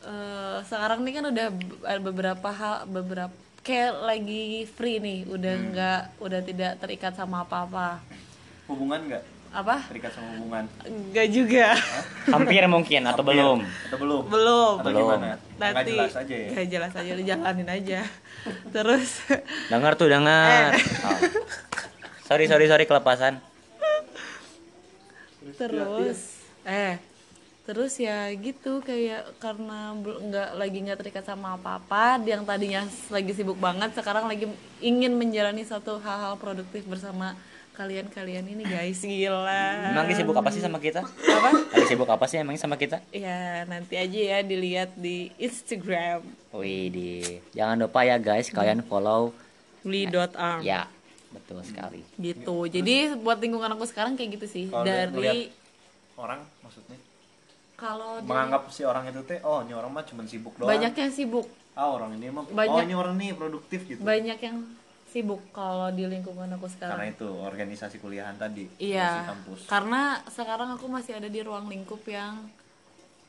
Speaker 2: eh, sekarang nih kan udah ada beberapa hal beberapa kayak lagi free nih, udah
Speaker 3: Hmm.
Speaker 2: nggak udah tidak terikat sama apa-apa.
Speaker 6: hubungan nggak
Speaker 2: Apa?
Speaker 6: terikat sama hubungan
Speaker 2: Enggak juga.
Speaker 3: Hampir mungkin atau belum.
Speaker 6: atau belum
Speaker 2: Belum.
Speaker 6: atau
Speaker 3: Belum.
Speaker 6: gimana nggak
Speaker 2: Nanti
Speaker 6: jelas aja ya
Speaker 2: nggak jelas aja udah jalanin aja. Terus
Speaker 3: Dengar tuh, dengar. Oh. Sorry, sorry, sorry kelepasan.
Speaker 2: terus eh terus ya gitu kayak karena nggak lagi nggak terikat sama apa-apa yang tadinya lagi sibuk banget sekarang lagi ingin menjalani satu hal-hal produktif bersama kalian-kalian ini guys gila
Speaker 3: Emang lagi sibuk apa sih sama kita?
Speaker 2: apa
Speaker 3: Lagi sibuk apa sih emang sama kita?
Speaker 2: ya nanti aja ya dilihat di Instagram
Speaker 3: Wih, di jangan lupa ya guys, kalian follow
Speaker 2: li.arm
Speaker 3: ya. Betul sekali.
Speaker 2: gitu jadi buat lingkungan aku sekarang kayak gitu sih
Speaker 6: ngeliat
Speaker 2: dari
Speaker 6: orang maksudnya
Speaker 2: kalau
Speaker 6: menganggap si orang itu teh oh ini orang mah cuma sibuk doang
Speaker 2: banyak yang sibuk
Speaker 6: ah orang ini mah oh
Speaker 2: Banyak-
Speaker 6: ini orang nih produktif gitu
Speaker 2: banyak yang sibuk kalau di lingkungan aku sekarang
Speaker 6: karena itu organisasi kuliahan tadi
Speaker 2: Iya,
Speaker 6: kampus
Speaker 2: karena sekarang aku masih ada di ruang lingkup yang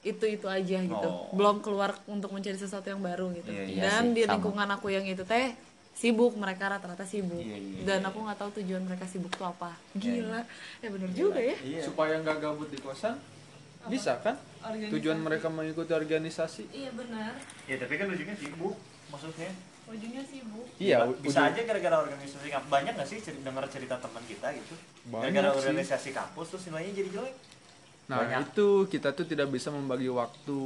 Speaker 2: itu-itu aja gitu.
Speaker 6: Oh.
Speaker 2: Belum keluar untuk mencari sesuatu yang baru gitu.
Speaker 6: Iya,
Speaker 3: iya
Speaker 2: Dan
Speaker 3: sih,
Speaker 2: di
Speaker 3: sama.
Speaker 2: lingkungan aku yang itu teh sibuk, mereka rata-rata sibuk.
Speaker 6: Iya, iya,
Speaker 2: Dan aku nggak tahu tujuan mereka sibuk tuh apa. Gila. Ya bener juga ya.
Speaker 6: iya
Speaker 5: supaya nggak gabut di kosan bisa kan?
Speaker 2: Organisasi.
Speaker 5: tujuan mereka mengikuti organisasi.
Speaker 2: Iya benar.
Speaker 4: Ya tapi kan ujungnya sibuk maksudnya.
Speaker 2: Ujungnya sibuk.
Speaker 5: Iya
Speaker 4: bisa
Speaker 5: ujung-
Speaker 4: aja gara-gara organisasi kampus banyak gak sih cer- dengar cerita teman kita gitu?
Speaker 5: Banyak
Speaker 4: gara-gara
Speaker 5: sih.
Speaker 4: organisasi kampus terus nilainya jadi jelek.
Speaker 5: Nah itu kita tuh tidak bisa membagi waktu.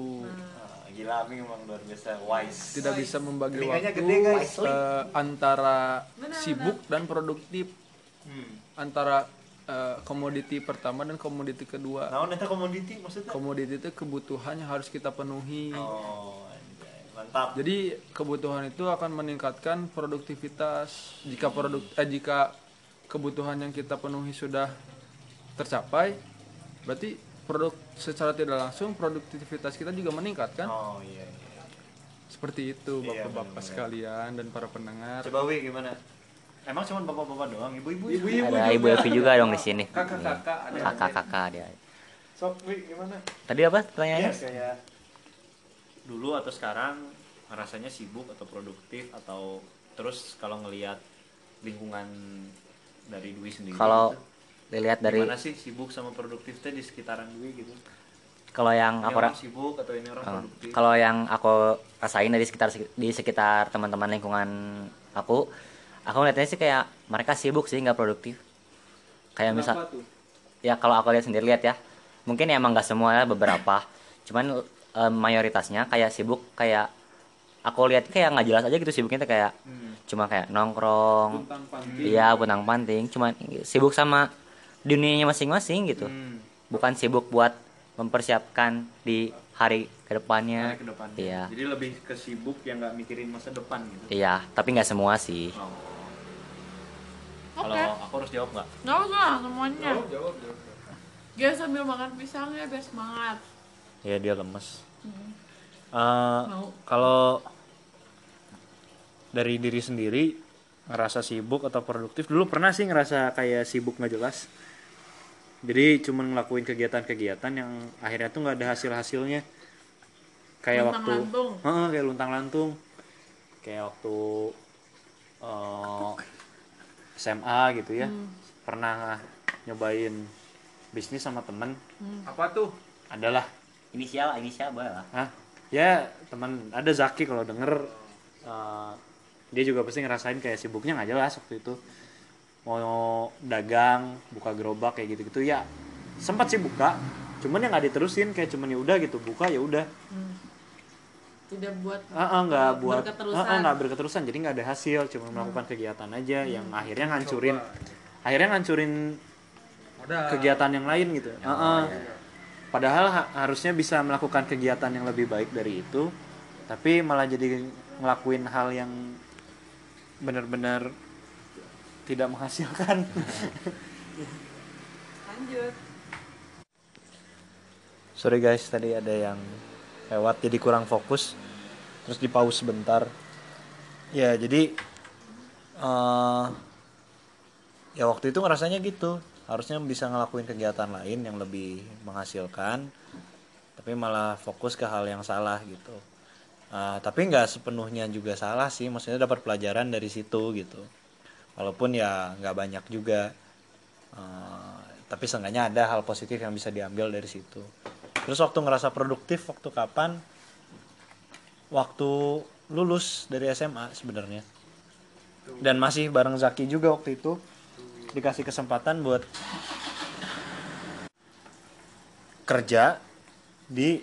Speaker 4: Ah, gila Ami emang luar biasa wise.
Speaker 5: Tidak bisa membagi
Speaker 4: Telinganya
Speaker 5: waktu
Speaker 4: gede, guys.
Speaker 5: eh, antara
Speaker 2: Benar,
Speaker 5: sibuk dan produktif.
Speaker 4: Hmm.
Speaker 5: antara eh, komoditi pertama dan komoditi kedua.
Speaker 4: Nah nanti komoditi maksudnya?
Speaker 5: Komoditi itu kebutuhan yang harus kita penuhi.
Speaker 4: Oh mantap.
Speaker 5: Jadi kebutuhan itu akan meningkatkan produktivitas. Jika produk eh, jika kebutuhan yang kita penuhi sudah tercapai berarti produk secara tidak langsung produktivitas kita juga meningkat kan?
Speaker 4: Oh iya iya.
Speaker 5: Seperti itu
Speaker 4: Iya,
Speaker 5: bapak-bapak
Speaker 4: benar-benar.
Speaker 5: sekalian dan para pendengar.
Speaker 4: Coba Wi gimana emang cuma bapak-bapak doang ibu-ibu
Speaker 3: ada ibu Evi juga dong di sini.
Speaker 5: Kakak-kakak ada
Speaker 3: kakak-kakak dia.
Speaker 4: Sok gimana?
Speaker 3: Tadi apa
Speaker 4: ya
Speaker 3: pertanyaannya
Speaker 4: kayak dulu atau sekarang rasanya sibuk atau produktif atau terus kalau ngelihat lingkungan dari Dwi sendiri
Speaker 3: kalau
Speaker 4: gitu,
Speaker 3: dilihat dari
Speaker 4: gimana sih sibuk sama produktif teh di sekitaran Dwi gitu?
Speaker 3: Kalau yang
Speaker 4: ini
Speaker 3: aku
Speaker 4: orang
Speaker 3: ra-
Speaker 4: sibuk atau ini orang
Speaker 3: Oh,
Speaker 4: produktif?
Speaker 3: Kalau yang aku rasain dari sekitar di sekitar teman-teman lingkungan aku aku ngeliatnya sih kayak mereka sibuk sih nggak produktif. Kayak misal
Speaker 5: Kenapa tuh?
Speaker 3: ya kalau aku lihat sendiri lihat ya. Mungkin ya emang nggak semua ya beberapa. Cuman eh, mayoritasnya kayak sibuk kayak aku lihat kayak nggak jelas aja gitu sibuknya tuh kayak cuma kayak nongkrong. Iya punang panting. Cuman sibuk sama dunianya masing-masing gitu.
Speaker 4: Hmm,
Speaker 3: bukan sibuk buat mempersiapkan di hari ke depannya
Speaker 4: hari ke depannya.
Speaker 3: iya.
Speaker 4: Jadi lebih ke sibuk yang nggak mikirin masa depan gitu.
Speaker 3: Iya tapi nggak semua sih.
Speaker 4: Oh. Kalau aku harus jawab nggak?
Speaker 2: Nggak usah semuanya.
Speaker 5: Jawab, jawab, jawab.
Speaker 2: dia sambil makan pisangnya biar semangat.
Speaker 4: Ya dia lemes.
Speaker 2: Hmm.
Speaker 4: Eh,
Speaker 2: Mau.
Speaker 4: kalau dari diri sendiri ngerasa sibuk atau produktif? Dulu pernah sih ngerasa kayak sibuk nggak jelas. Jadi cuman ngelakuin kegiatan-kegiatan yang akhirnya tuh nggak ada hasil hasilnya kayak waktu
Speaker 2: Luntang-lantung.
Speaker 4: Heeh, kayak luntang lantung. Kayak waktu eh, SMA gitu ya. Pernah nyobain bisnis sama temen.
Speaker 5: Apa tuh?
Speaker 4: Adalah.
Speaker 3: Inisial inisial boleh lah.
Speaker 4: Hah? Ya teman ada Zaki kalau denger. Eh, dia juga pasti ngerasain kayak sibuknya nggak jelas waktu itu. Mau dagang buka gerobak kayak gitu-gitu. Ya sempat sih buka. Cuman ya nggak diterusin. Kayak cuman ya udah gitu buka ya udah
Speaker 2: tidak buat
Speaker 4: ah ah, nggak buat
Speaker 2: berketerusan.
Speaker 4: ah, nggak berketerusan jadi nggak ada hasil cuma melakukan kegiatan aja yang akhirnya ngancurin akhirnya ngancurin
Speaker 5: Modal.
Speaker 4: kegiatan yang lain gitu. Heeh. Padahal ha- harusnya bisa melakukan kegiatan yang lebih baik dari itu, tapi malah jadi ngelakuin hal yang benar-benar tidak menghasilkan.
Speaker 2: lanjut
Speaker 4: Sorry guys, tadi ada yang lewat jadi kurang fokus, terus di pause sebentar. Ya jadi eh ya waktu itu ngerasanya gitu, harusnya bisa ngelakuin kegiatan lain yang lebih menghasilkan, tapi malah fokus ke hal yang salah gitu. Eh, tapi nggak sepenuhnya juga salah sih, maksudnya dapat pelajaran dari situ gitu. Walaupun ya nggak banyak juga. Eh, tapi seenggaknya ada hal positif yang bisa diambil dari situ terus waktu ngerasa produktif waktu kapan waktu lulus dari SMA sebenarnya dan masih bareng Zaki juga waktu itu dikasih kesempatan buat kerja di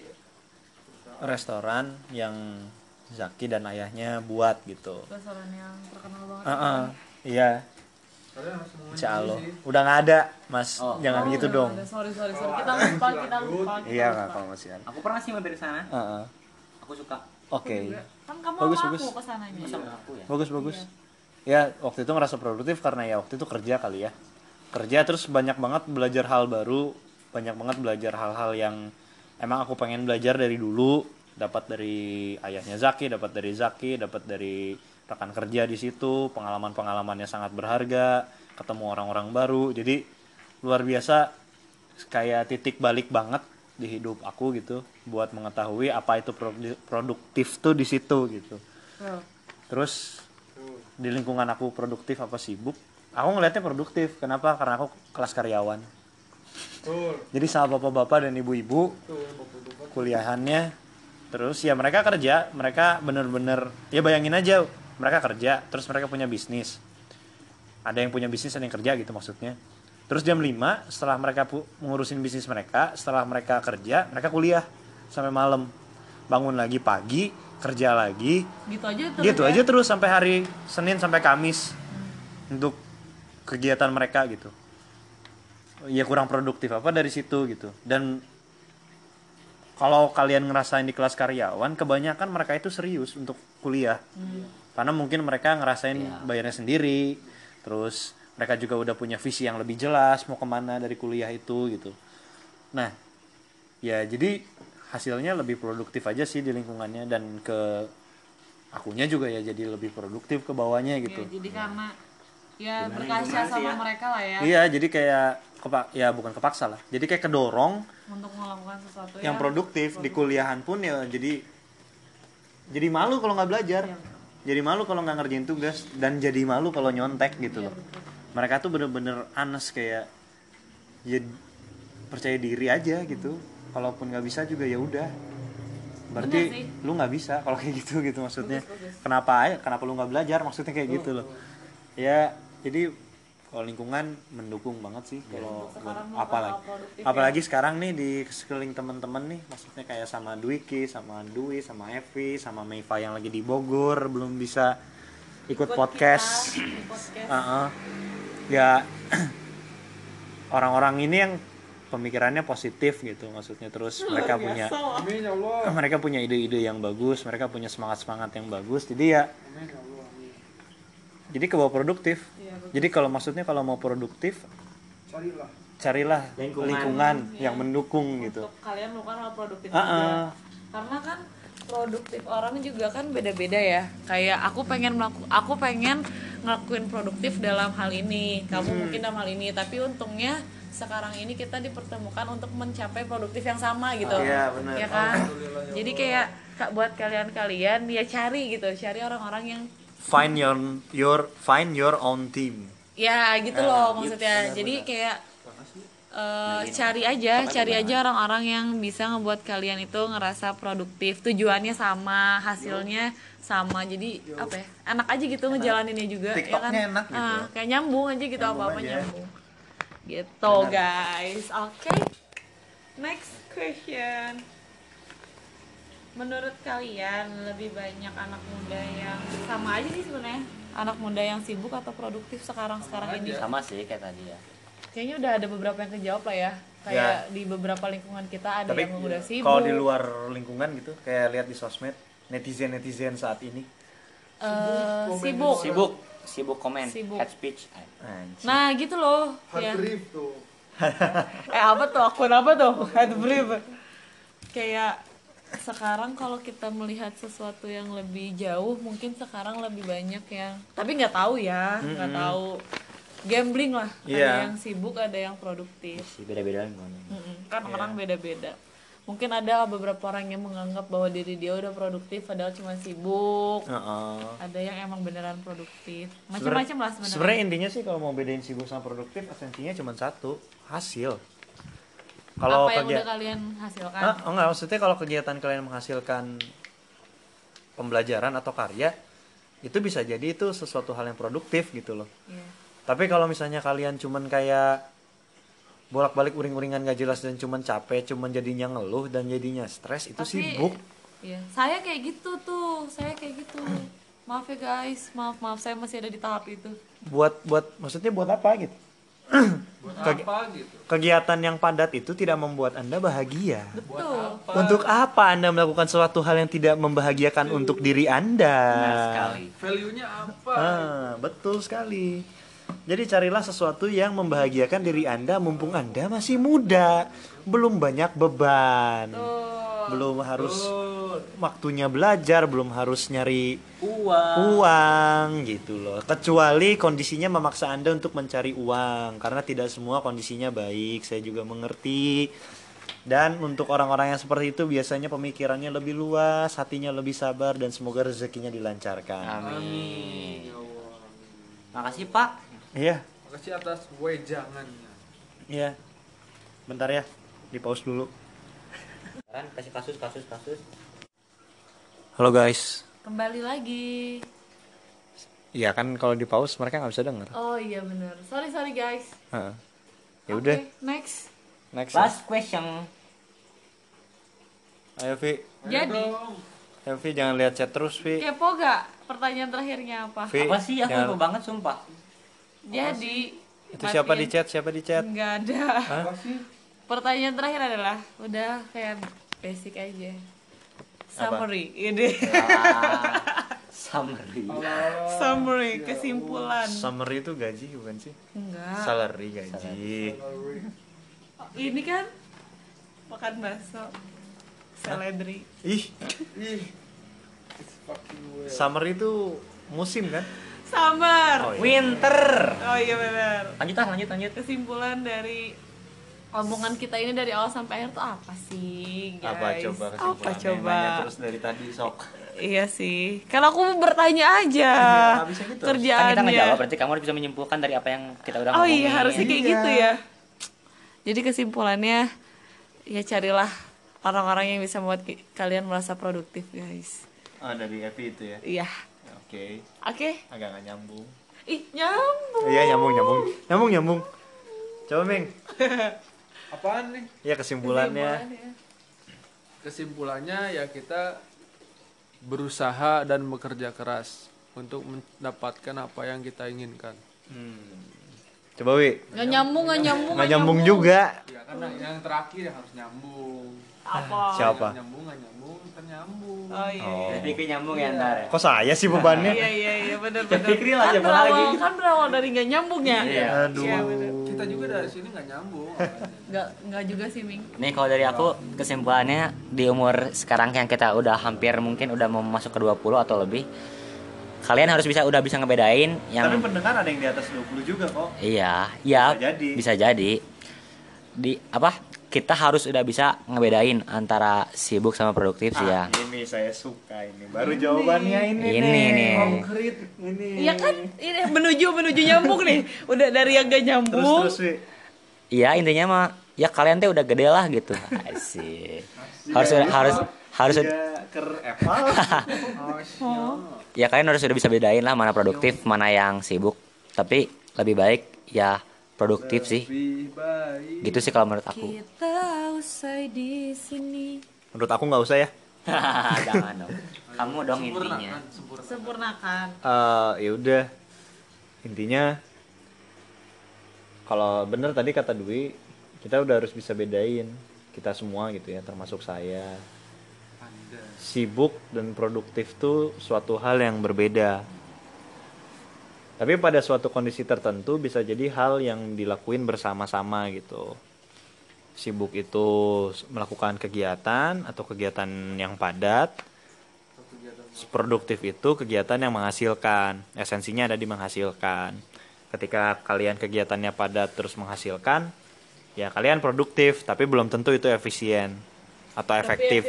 Speaker 4: restoran yang Zaki dan ayahnya buat gitu
Speaker 2: restoran yang terkenal banget
Speaker 4: Heeh, iya
Speaker 5: Kalian harus ngomongin
Speaker 4: Insya Allah. Udah nggak ada, Mas. Jangan
Speaker 2: Oh,
Speaker 4: gitu
Speaker 2: udah
Speaker 4: dong.
Speaker 2: ada. sorry sorry sorry kita lupa kita lupa kita
Speaker 4: Iya
Speaker 2: lupa.
Speaker 4: nggak kalau masih ada.
Speaker 3: aku pernah sih mampir sana
Speaker 4: Heeh.
Speaker 3: aku suka
Speaker 4: Oke.
Speaker 2: kan kamu
Speaker 4: Bagus,
Speaker 2: sama
Speaker 4: bagus.
Speaker 2: aku ke sananya
Speaker 3: sama aku ya
Speaker 4: Bagus bagus. Ya waktu itu ngerasa produktif karena ya waktu itu kerja kali ya. Kerja terus banyak banget belajar hal baru, banyak banget belajar hal-hal yang emang aku pengen belajar dari dulu. Dapat dari ayahnya Zaki, dapat dari Zaki, dapat dari rekan kerja di situ, pengalaman-pengalamannya sangat berharga, ketemu orang-orang baru. Jadi luar biasa kayak titik balik banget di hidup aku gitu buat mengetahui apa itu produ- produktif tuh di situ gitu.
Speaker 2: Tuh.
Speaker 4: Terus di lingkungan aku produktif apa sibuk? Aku ngelihatnya produktif. Kenapa? Karena aku kelas karyawan. jadi sama bapak-bapak dan ibu-ibu kuliahannya terus ya mereka kerja mereka bener-bener ya bayangin aja mereka kerja terus mereka punya bisnis ada yang punya bisnis ada yang kerja gitu maksudnya terus jam 5 setelah mereka ngurusin bisnis mereka setelah mereka kerja mereka kuliah sampai malam. Bangun lagi pagi kerja lagi.
Speaker 2: Gitu aja terus
Speaker 4: gitu
Speaker 2: ya.
Speaker 4: aja terus sampai hari Senin sampai Kamis untuk kegiatan mereka gitu. Ya kurang produktif apa dari situ gitu. Dan kalau kalian ngerasain di kelas karyawan kebanyakan mereka itu serius untuk kuliah. Karena mungkin mereka ngerasain bayarnya sendiri terus mereka juga udah punya visi yang lebih jelas mau ke mana dari kuliah itu gitu. Nah ya jadi hasilnya lebih produktif aja sih di lingkungannya dan ke akunya juga ya jadi lebih produktif ke bawahnya gitu.
Speaker 2: Ya, jadi karena ya berkaca sama mereka lah ya.
Speaker 4: Iya jadi kayak kepak ya bukan kepaksa lah. Jadi kayak kedorong
Speaker 2: untuk melakukan sesuatu
Speaker 4: yang produktif di kuliahan pun ya jadi jadi malu kalau nggak belajar. Jadi malu kalau nggak ngerjain tugas dan jadi malu kalau nyontek gitu loh mereka tuh bener-bener anes kayak ya percaya diri aja gitu. Kalaupun nggak bisa juga ya udah. Berarti lu nggak bisa kalau kayak gitu gitu maksudnya. Kenapa kenapa lu nggak belajar maksudnya kayak gitu loh. Ya jadi kalau lingkungan mendukung banget sih kalau apalagi. apalagi sekarang nih di sekeliling teman-teman nih maksudnya kayak sama Dwiki sama Dwi sama Evi sama Meiva yang lagi di Bogor belum bisa ikut, podcast.
Speaker 2: kita, podcast.
Speaker 4: Uh-uh. Ya orang-orang ini yang pemikirannya positif gitu maksudnya terus mereka punya
Speaker 5: Amin ya Allah.
Speaker 4: mereka punya ide-ide yang bagus mereka punya semangat-semangat yang bagus jadi ya
Speaker 5: Amin ya Allah. Amin.
Speaker 4: jadi ke bawah produktif
Speaker 2: Iya,
Speaker 4: jadi kalau maksudnya kalau mau produktif
Speaker 5: Carilah.
Speaker 4: carilah
Speaker 3: Lingkungan.
Speaker 4: lingkungan, yang mendukung gitu
Speaker 2: untuk kalian melakukan hal produktif juga
Speaker 4: ah.
Speaker 2: karena kan produktif orang juga kan beda-beda ya kayak aku pengen melaku aku pengen ngelakuin produktif dalam hal ini. Kamu
Speaker 4: Hmm.
Speaker 2: mungkin dalam hal ini. Tapi untungnya sekarang ini kita dipertemukan untuk mencapai produktif yang sama gitu.
Speaker 4: Iya, benar.
Speaker 2: ya kan? Jadi kayak kak buat kalian-kalian ya cari gitu. Cari orang-orang yang
Speaker 4: find your your find your own team.
Speaker 2: Ya gitu loh maksudnya. Jadi kayak eh, cari aja cari aja orang-orang yang bisa ngebuat kalian itu ngerasa produktif. Tujuannya sama hasilnya sama. Jadi apa ya enak aja gitu ngejalaninnya juga ya kan?
Speaker 4: Enak gitu.
Speaker 2: Ah, kayak nyambung aja gitu apa apa
Speaker 4: aja.
Speaker 2: nyambung. Gitu guys. Oke next question. Menurut kalian lebih banyak anak muda yang sama aja sih sebenarnya? Anak muda yang sibuk atau produktif sekarang sekarang ini?
Speaker 3: sama sih kayak tadi ya
Speaker 2: kayaknya udah ada beberapa yang kejawab lah ya. Kayak di beberapa lingkungan kita ada
Speaker 4: tapi
Speaker 2: yang udah sibuk.
Speaker 4: kalau di luar lingkungan gitu kayak lihat di sosmed netizen netizen saat ini.
Speaker 2: Eh, sibuk
Speaker 3: sibuk. sibuk. Komen
Speaker 2: Sibuk.
Speaker 3: head speech.
Speaker 2: Nah gitu loh. Ya.
Speaker 5: Brief tuh.
Speaker 2: eh apa tuh? Akun apa tuh? Head brief. Kayak sekarang kalau kita melihat sesuatu yang lebih jauh mungkin sekarang lebih banyak yang tapi nggak tahu ya. Nggak tahu gambling lah.
Speaker 4: Iya.
Speaker 2: ada yang sibuk ada yang produktif.
Speaker 3: Sih beda-beda lingkungan
Speaker 2: Mm-mm, kan orang beda-beda. Mungkin ada beberapa orang yang menganggap bahwa diri dia udah produktif padahal cuma sibuk.
Speaker 4: Heeh.
Speaker 2: ada yang emang beneran produktif. Macam-macam lah sebenarnya.
Speaker 4: sebenarnya intinya sih kalau mau bedain sibuk sama produktif esensinya cuma satu hasil. Kalau
Speaker 2: apa yang udah kalian hasilkan?
Speaker 4: Oh enggak, maksudnya kalau kegiatan kalian menghasilkan pembelajaran atau karya itu bisa jadi itu sesuatu hal yang produktif gitu loh.
Speaker 2: Iya.
Speaker 4: Tapi kalau misalnya kalian cuman kayak bolak-balik uring-uringan gak jelas dan cuman capek cuman jadinya ngeluh dan jadinya stres itu
Speaker 2: Tapi-
Speaker 4: sibuk
Speaker 2: Iya, saya kayak gitu tuh, saya kayak gitu. Maaf ya guys, maaf maaf saya masih ada di tahap itu.
Speaker 4: buat buat maksudnya buat apa gitu
Speaker 5: Buat
Speaker 4: Kegi-
Speaker 5: apa gitu?
Speaker 4: kegiatan yang padat itu tidak membuat anda bahagia
Speaker 2: Betul.
Speaker 4: untuk apa anda melakukan suatu hal yang tidak membahagiakan untuk diri anda
Speaker 3: sekali
Speaker 5: Value-nya apa?
Speaker 4: Ah, betul sekali. Jadi carilah sesuatu yang membahagiakan diri Anda mumpung Anda masih muda, belum banyak beban. Belum harus waktunya belajar, belum harus nyari
Speaker 3: uang
Speaker 4: uang gitu loh. Kecuali kondisinya memaksa Anda untuk mencari uang karena tidak semua kondisinya baik. Saya juga mengerti. Dan untuk orang-orang yang seperti itu biasanya pemikirannya lebih luas, hatinya lebih sabar dan semoga rezekinya dilancarkan.
Speaker 3: amin
Speaker 5: Ya Allah.
Speaker 3: makasih pak
Speaker 4: Iya.
Speaker 5: Makasih atas wejangannya.
Speaker 4: Iya. Bentar ya, di pause dulu.
Speaker 3: Kan kasih kasus kasus kasus.
Speaker 4: Halo guys.
Speaker 2: Kembali lagi.
Speaker 4: Iya kan kalau di pause mereka nggak bisa denger.
Speaker 2: Oh iya bener. Sorry sorry guys.
Speaker 4: Heeh. Ya udah,
Speaker 2: Oke, next.
Speaker 4: next. ya.
Speaker 3: Last question.
Speaker 4: Ayo Vi,
Speaker 2: Jadi
Speaker 4: Ayo Vi jangan lihat chat terus Vi.
Speaker 2: kepo gak? Pertanyaan terakhirnya apa?
Speaker 4: Vi,
Speaker 3: Apa sih aku
Speaker 4: jangan-
Speaker 3: banget sumpah.
Speaker 2: Jadi
Speaker 4: Itu siapa di
Speaker 2: matiin-
Speaker 4: chat? Siapa di chat?
Speaker 2: Enggak ada. Pertanyaan terakhir adalah udah kayak basic aja. Summary, ini
Speaker 3: Summary.
Speaker 2: summary kesimpulan.
Speaker 4: Summary itu gaji bukan sih?
Speaker 2: Enggak.
Speaker 4: Salary gaji.
Speaker 2: Ini kan makan bakso. Seledri.
Speaker 4: Ih. Summer itu musim kan?
Speaker 2: Summer.
Speaker 4: Oh, iya.
Speaker 3: Winter.
Speaker 2: Oh iya benar.
Speaker 3: Lanjut ah, lanjut lanjut.
Speaker 2: Kesimpulan dari omongan kita ini dari awal sampai akhir tuh apa sih, guys?
Speaker 4: Apa coba
Speaker 2: Apa
Speaker 4: kesimpulannya?
Speaker 2: coba?
Speaker 4: Nanya terus dari tadi sok.
Speaker 2: Iya sih. Kan aku bertanya aja.
Speaker 4: Iya, gitu.
Speaker 3: Kan kita ngejawab berarti kamu bisa menyimpulkan dari apa yang kita udah
Speaker 2: Oh
Speaker 3: ngomongin.
Speaker 2: iya harusnya kayak gitu ya. Jadi kesimpulannya ya carilah orang-orang yang bisa membuat kalian merasa produktif guys.
Speaker 4: Ah dari Evi itu ya.
Speaker 2: Iya.
Speaker 4: Oke.
Speaker 2: Oke.
Speaker 4: Agak nggak nyambung.
Speaker 2: Ih nyambung.
Speaker 4: Iya nyambung nyambung. Nyambung nyambung. Coba Ming.
Speaker 5: Apaan nih?
Speaker 4: Ya kesimpulannya.
Speaker 5: Kesimpulannya ya kita berusaha dan bekerja keras untuk mendapatkan apa yang kita inginkan.
Speaker 4: Coba Wi.
Speaker 2: Nggak nyambung nggak nyambung.
Speaker 4: Nggak nyambung juga.
Speaker 5: Ya kan yang terakhir yang harus nyambung.
Speaker 2: Apa?
Speaker 4: Siapa?
Speaker 5: Yang nyambung nggak nyambung, ternyambung.
Speaker 2: Oh iya.
Speaker 3: Jadi kayak nyambung ya ntar ya.
Speaker 4: Kok saya sih bebannya?
Speaker 2: Iya iya iya benar benar.
Speaker 3: Fikri lah,
Speaker 2: kan berawal
Speaker 3: lagi?
Speaker 2: kan berawal dari nggak nyambung ya.
Speaker 3: Iya.
Speaker 4: Aduh.
Speaker 2: Iya benar.
Speaker 5: Kita juga dari sini nggak nyambung.
Speaker 2: Nggak nggak juga sih Ming.
Speaker 3: Nih kalau dari aku kesimpulannya di umur sekarang yang kita udah hampir mungkin udah mau masuk ke 20 atau lebih kalian harus bisa udah bisa ngebedain yang
Speaker 6: Tapi pendengar ada yang di atas 20 juga kok.
Speaker 3: iya iya
Speaker 6: Bisa jadi.
Speaker 3: bisa jadi di apa kita harus udah bisa ngebedain antara sibuk sama produktif sih ya
Speaker 6: Ini saya suka ini. Baru jawabannya ini,
Speaker 3: Ini
Speaker 6: nih.
Speaker 3: nih.
Speaker 6: Konkret ini.
Speaker 2: Iya kan ini menuju menuju nyambung nih. Udah dari yang gak
Speaker 6: Terus
Speaker 2: nyambung.
Speaker 6: terus Wi.
Speaker 3: iya intinya mah ya kalian teh udah gede lah gitu asik harus harus harus
Speaker 6: Tiga ker Apple.
Speaker 3: ya kalian harus sudah bisa bedain lah mana produktif mana yang sibuk tapi lebih baik ya produktif sih gitu sih kalau menurut aku
Speaker 2: Kita usai di sini.
Speaker 4: Menurut aku nggak usah ya.
Speaker 3: jangan dong kamu dong intinya
Speaker 5: Sempurnakan, sempurna.
Speaker 2: Sempurnakan.
Speaker 4: Eh ya udah. Intinya kalau bener tadi kata Dwi, kita udah harus bisa bedain kita semua gitu ya, termasuk saya.
Speaker 5: Anda.
Speaker 4: Sibuk dan produktif tuh suatu hal yang berbeda. Tapi pada suatu kondisi tertentu bisa jadi hal yang dilakuin bersama-sama gitu. Sibuk itu melakukan kegiatan atau kegiatan yang padat. Produktif itu kegiatan yang menghasilkan. Esensinya ada di menghasilkan. Ketika kalian kegiatannya padat terus menghasilkan, ya kalian produktif, tapi belum tentu itu efisien atau efektif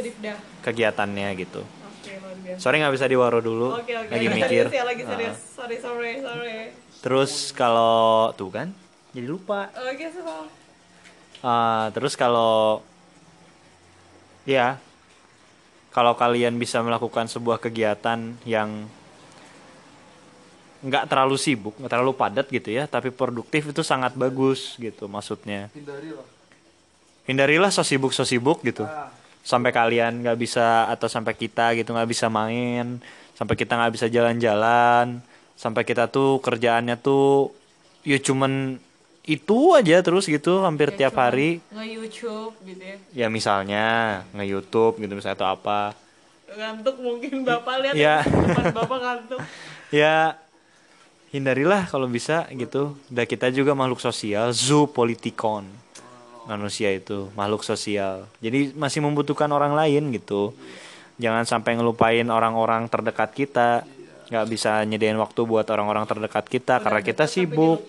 Speaker 4: kegiatannya gitu.
Speaker 2: Biasa.
Speaker 4: Sorry nggak bisa diwaro dulu,
Speaker 2: Oke, oke.
Speaker 4: lagi
Speaker 2: Lagi
Speaker 4: mikir.
Speaker 2: ya, lagi
Speaker 4: Ah.
Speaker 2: serius. Sorry, sorry, sorry.
Speaker 4: Terus kalau tuh kan, jadi lupa.
Speaker 2: Oke, so.
Speaker 4: Ah, terus kalau ya kalau kalian bisa melakukan sebuah kegiatan yang nggak terlalu sibuk, nggak terlalu padat gitu ya, tapi produktif itu sangat bagus gitu maksudnya.
Speaker 5: Hindarilah.
Speaker 4: Hindarilah so sibuk so sibuk gitu. Sampai kalian nggak bisa atau sampai kita gitu nggak bisa main, sampai kita nggak bisa jalan-jalan, sampai kita tuh kerjaannya tuh ya cuman itu aja terus gitu hampir
Speaker 2: Ya,
Speaker 4: tiap hari.
Speaker 2: Nge-YouTube gitu ya.
Speaker 4: Ya misalnya nge-YouTube gitu misalnya atau apa.
Speaker 2: Ngantuk mungkin Bapak lihat
Speaker 4: Ya.
Speaker 2: depan Bapak ngantuk.
Speaker 4: Ya hindarilah kalau bisa gitu. Dan kita juga makhluk sosial, zoopolitikon. Manusia itu makhluk sosial. Jadi masih membutuhkan orang lain gitu. Jangan sampai ngelupain orang-orang terdekat kita. nggak bisa nyediain waktu buat orang-orang terdekat kita karena kita sibuk.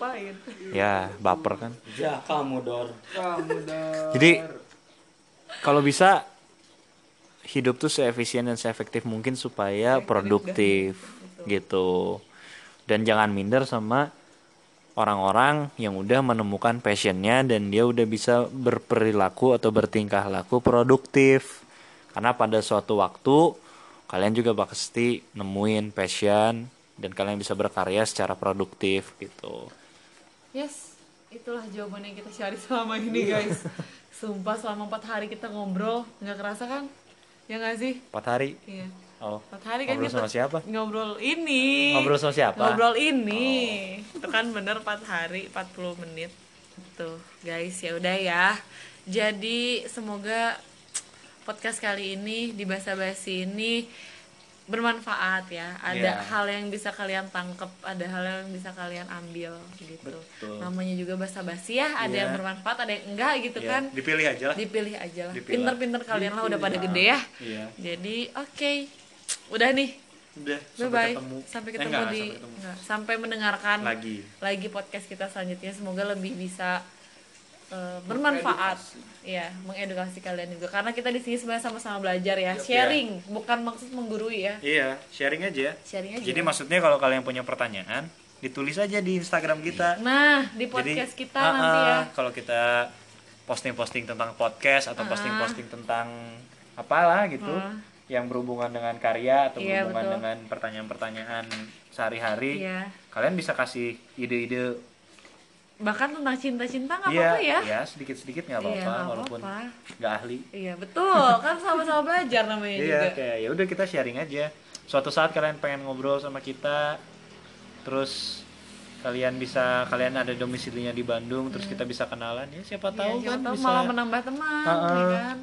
Speaker 4: Ya, baper kan.
Speaker 3: ya kamu dor
Speaker 5: Kamu.
Speaker 4: Jadi kalau bisa hidup tuh seefisien dan seefektif mungkin supaya produktif gitu. Dan jangan minder sama orang-orang yang udah menemukan passionnya dan dia udah bisa berperilaku atau bertingkah laku produktif karena pada suatu waktu kalian juga pasti nemuin passion dan kalian bisa berkarya secara produktif gitu
Speaker 2: Yes, itulah jawaban yang kita cari selama ini guys. Sumpah selama empat hari kita ngobrol, nggak kerasa kan? Ya nggak sih?
Speaker 4: empat hari
Speaker 2: Iya.
Speaker 4: Oh
Speaker 2: Empat hari kan
Speaker 4: ngobrol
Speaker 2: kita
Speaker 4: sama siapa
Speaker 2: ngobrol ini.
Speaker 4: ngobrol sama siapa Oh.
Speaker 2: Ngobrol ini. Itu kan bener 4 hari 40 menit. Tuh, guys, ya udah ya. Jadi semoga podcast kali ini di bahasa basi ini bermanfaat ya. Ada
Speaker 4: Iya.
Speaker 2: hal yang bisa kalian tangkep, ada hal yang bisa kalian ambil gitu.
Speaker 4: Betul.
Speaker 2: Namanya juga bahasa basi ya, ada
Speaker 4: Iya.
Speaker 2: yang bermanfaat, ada yang enggak gitu
Speaker 4: Iya,
Speaker 2: kan.
Speaker 4: dipilih aja lah
Speaker 2: Dipilih aja lah. Pinter-pinter kalian lah udah pada gede ya.
Speaker 4: iya
Speaker 2: Jadi, oke. Udah nih.
Speaker 4: udah
Speaker 2: Bye
Speaker 4: sampai
Speaker 2: bye.
Speaker 4: ketemu
Speaker 2: Sampai
Speaker 4: Eh,
Speaker 2: ketemu
Speaker 4: enggak,
Speaker 2: di
Speaker 4: sampai ketemu.
Speaker 2: enggak, sampai mendengarkan
Speaker 4: lagi
Speaker 2: lagi podcast kita selanjutnya. Semoga lebih bisa eh, bermanfaat. Ya, mengedukasi kalian juga. Karena kita di sini sebenarnya sama-sama belajar ya, sharing, bukan maksud menggurui ya.
Speaker 4: iya sharing aja
Speaker 2: Sharing aja.
Speaker 4: jadi maksudnya kalau kalian punya pertanyaan ditulis aja di Instagram kita
Speaker 2: Nah, di podcast
Speaker 4: Jadi,
Speaker 2: kita
Speaker 4: ah,
Speaker 2: nanti ya.
Speaker 4: ah, Kalau kita posting-posting tentang podcast atau posting-posting tentang apalah gitu, yang berhubungan dengan karya atau
Speaker 2: Iya,
Speaker 4: berhubungan
Speaker 2: betul.
Speaker 4: dengan pertanyaan-pertanyaan sehari-hari,
Speaker 2: Iya.
Speaker 4: kalian bisa kasih ide-ide.
Speaker 2: Bahkan tentang cinta-cinta nggak
Speaker 4: Iya,
Speaker 2: apa-apa ya.
Speaker 4: iya, sedikit-sedikit nggak
Speaker 2: Iya,
Speaker 4: apa-apa,
Speaker 2: nggak
Speaker 4: walaupun nggak ahli.
Speaker 2: Iya, betul. Kan sama-sama belajar namanya
Speaker 4: Iya,
Speaker 2: juga.
Speaker 4: kayak ya udah kita sharing aja. Suatu saat kalian pengen ngobrol sama kita, terus kalian bisa kalian ada domisilinya di Bandung, terus kita bisa kenalan ya siapa
Speaker 2: Hmm. Iya,
Speaker 4: tahu
Speaker 2: siapa
Speaker 4: kan
Speaker 2: tahu
Speaker 4: bisa
Speaker 2: malah menambah teman,
Speaker 4: Ah,
Speaker 2: ya
Speaker 4: ah.
Speaker 2: kan?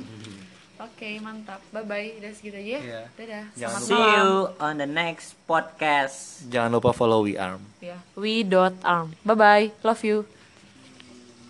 Speaker 2: Oke, mantap. Bye bye. Udah segitu aja. ya.
Speaker 4: Iya.
Speaker 2: Dadah.
Speaker 4: Jangan
Speaker 2: Selamat
Speaker 3: See you on the next podcast.
Speaker 4: Jangan lupa follow We Arm.
Speaker 2: Ya, we dot arm. Bye bye. Love you.